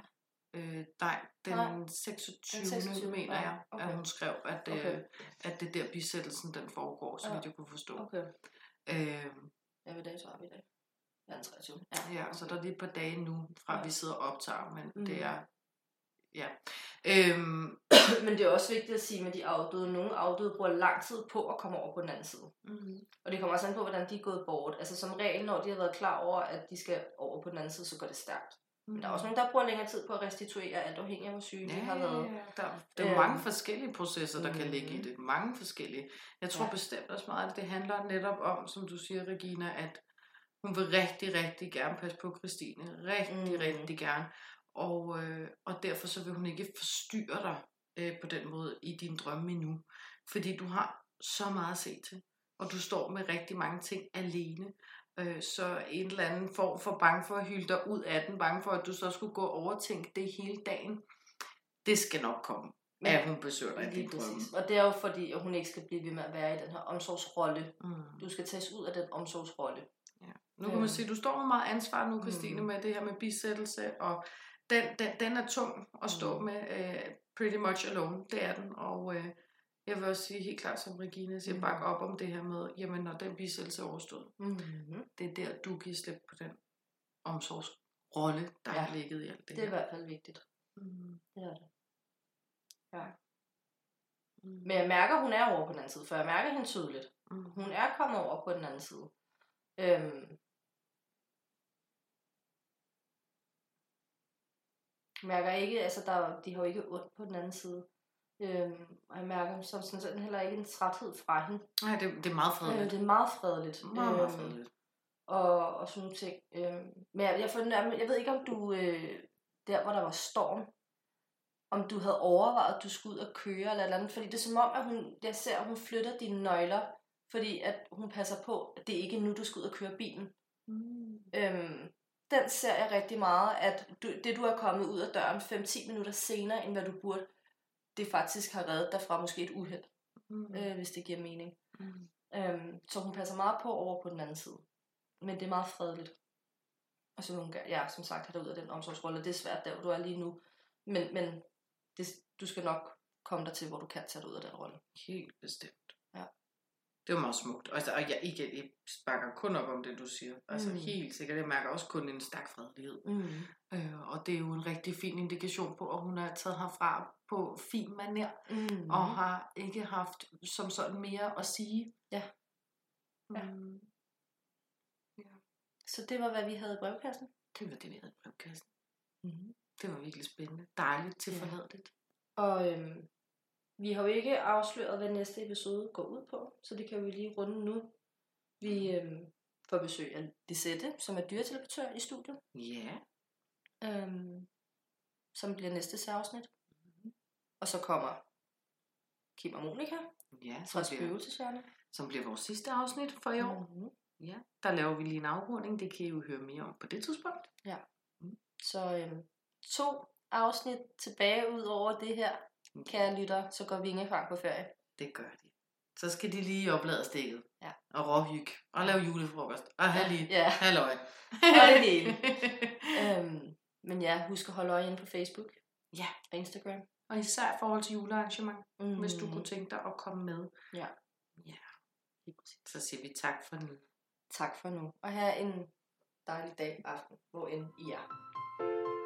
Øh, nej, den Nej, 26. den 26., mener jeg, okay. at hun skrev, at, øh, Okay. at det der bisættelsen, den foregår, så Ja. vidt jeg kunne forstå. Okay. Øh, Ja, hvad dato har vi i dag? Ja, den 23. Ja, ja, så der er lige et par dage nu, fra Ja. vi sidder og optager, men Mhm. det er, ja. Øhm, Men det er også vigtigt at sige med de afdøde. Nogle afdøde bruger lang tid på at komme over på den anden side. mm, Og det kommer også an på, hvordan de er gået bort. Altså som regel, når de har været klar over, at de skal over på den anden side, så går det stærkt. Men der er også nogle, der bruger længere tid på at restituere, alt afhængig af, hvor syge de Ja, har været. der, der er Øhm. mange forskellige processer, der kan ligge i Mhm. det. Mange forskellige. Jeg tror Ja. bestemt også meget, at det handler netop om, som du siger, Regina, at hun vil rigtig, rigtig gerne passe på Christine. Rigtig, mm. rigtig gerne. Og, øh, og derfor så vil hun ikke forstyrre dig øh, på den måde i din drømme endnu. Fordi du har så meget at se til. Og du står med rigtig mange ting alene. Øh, så en eller anden form for bange for at hylde dig ud af den, bange for, at du så skulle gå og overtænke det hele dagen. Det skal nok komme, Men- at hun besøger dig Lige præcis. Og det er jo fordi, at hun ikke skal blive ved med at være i den her omsorgsrolle. Mm. Du skal tages ud af den omsorgsrolle. Nu kan man Øhm. sige, at du står med meget ansvar nu, Christine, Mm. med det her med bisættelse, og den, den, den er tung at stå Mm. med, uh, pretty much alone, det er den, og uh, jeg vil også sige helt klart, som Regina siger, Mm. bakke op om det her med, jamen når den bisættelse er overstået, Mm-hmm. det er der, du giver slip på den omsorgsrolle, der Ja. har ligget i alt det Det er i her. hvert fald vigtigt. Mm. Det er det. Ja. Mm. Men jeg mærker, hun er over på den anden side, for jeg mærker hende tydeligt. Mm. Hun er kommet over på den anden side. Øhm, mærker ikke, altså der, de har jo ikke ondt på den anden side. Øhm, og jeg mærker som sådan, sådan heller ikke en træthed fra hende. Nej, det, det er meget Øh, fredeligt. det er meget fredeligt. Meget, meget Øhm, fredeligt. og, og sådan nogle ting. Øhm, men jeg, jeg, fornemmer, jeg ved ikke, om du, øh, der hvor der var storm, om du havde overvejet, at du skulle ud og køre eller et eller andet. Fordi det er som om, at hun, jeg ser, at hun flytter dine nøgler, fordi at hun passer på, at det ikke er nu, du skal ud og køre bilen. Mm. Øhm, den ser jeg rigtig meget, at du, det du er kommet ud af døren 5-10 minutter senere, end hvad du burde, det faktisk har reddet dig fra måske et uheld, Mm. øh, hvis det giver mening. Mm. Øhm, så hun passer meget på over på den anden side. Men det er meget fredeligt. Og så vil hun ja, som sagt, have dig ud af den omsorgsrolle. Det er svært der, hvor du er lige nu. Men, men det, du skal nok komme der til, hvor du kan tage dig ud af den rolle. Helt bestemt. Ja. Det var meget smukt. Altså, og jeg, igen, jeg bakker kun op om det, du siger. Altså Mm. mm. helt sikkert. Jeg mærker også kun en stærk fredelighed. Mm. Øh, og det er jo en rigtig fin indikation på, at hun er taget herfra på fin maner. Mm. Mm. Og har ikke haft som sådan mere at sige. Ja. Ja. Mm, Så det var, hvad vi havde i brevkassen. det var det, vi havde i brevkassen. Mm. Det var virkelig spændende. Dejligt til Ja. forladeligt. Og øhm, vi har jo ikke afsløret, hvad næste episode går ud på, så det kan vi lige runde nu. Vi øhm, får besøg af Lisette, som er dyreteleportør i studiet, Ja. øhm, som bliver næste særafsnit. Og så kommer Kim og Monika Ja, fra Spøgelseshjørnet. som bliver vores sidste afsnit for i år. Mm-hmm. Ja, der laver vi lige en afrunding. Det kan I jo høre mere om på det tidspunkt. Så øhm, to afsnit tilbage ud over det her, kære lytter, så går Vingefang på ferie. Det gør de. Så skal de lige oplade stikket. Ja. Og råhyg. Og lave julefrokost. Og have lige. Ja. Halløj. Og det hele. øhm, men ja, husk at holde øje inde på Facebook Ja. og Instagram. og især i forhold til julearrangement, Mm. mm. hvis du kunne tænke dig at komme med. Ja. Ja. Så siger vi tak for nu. Tak for nu. Og have en dejlig dag, aften, hvor end I er.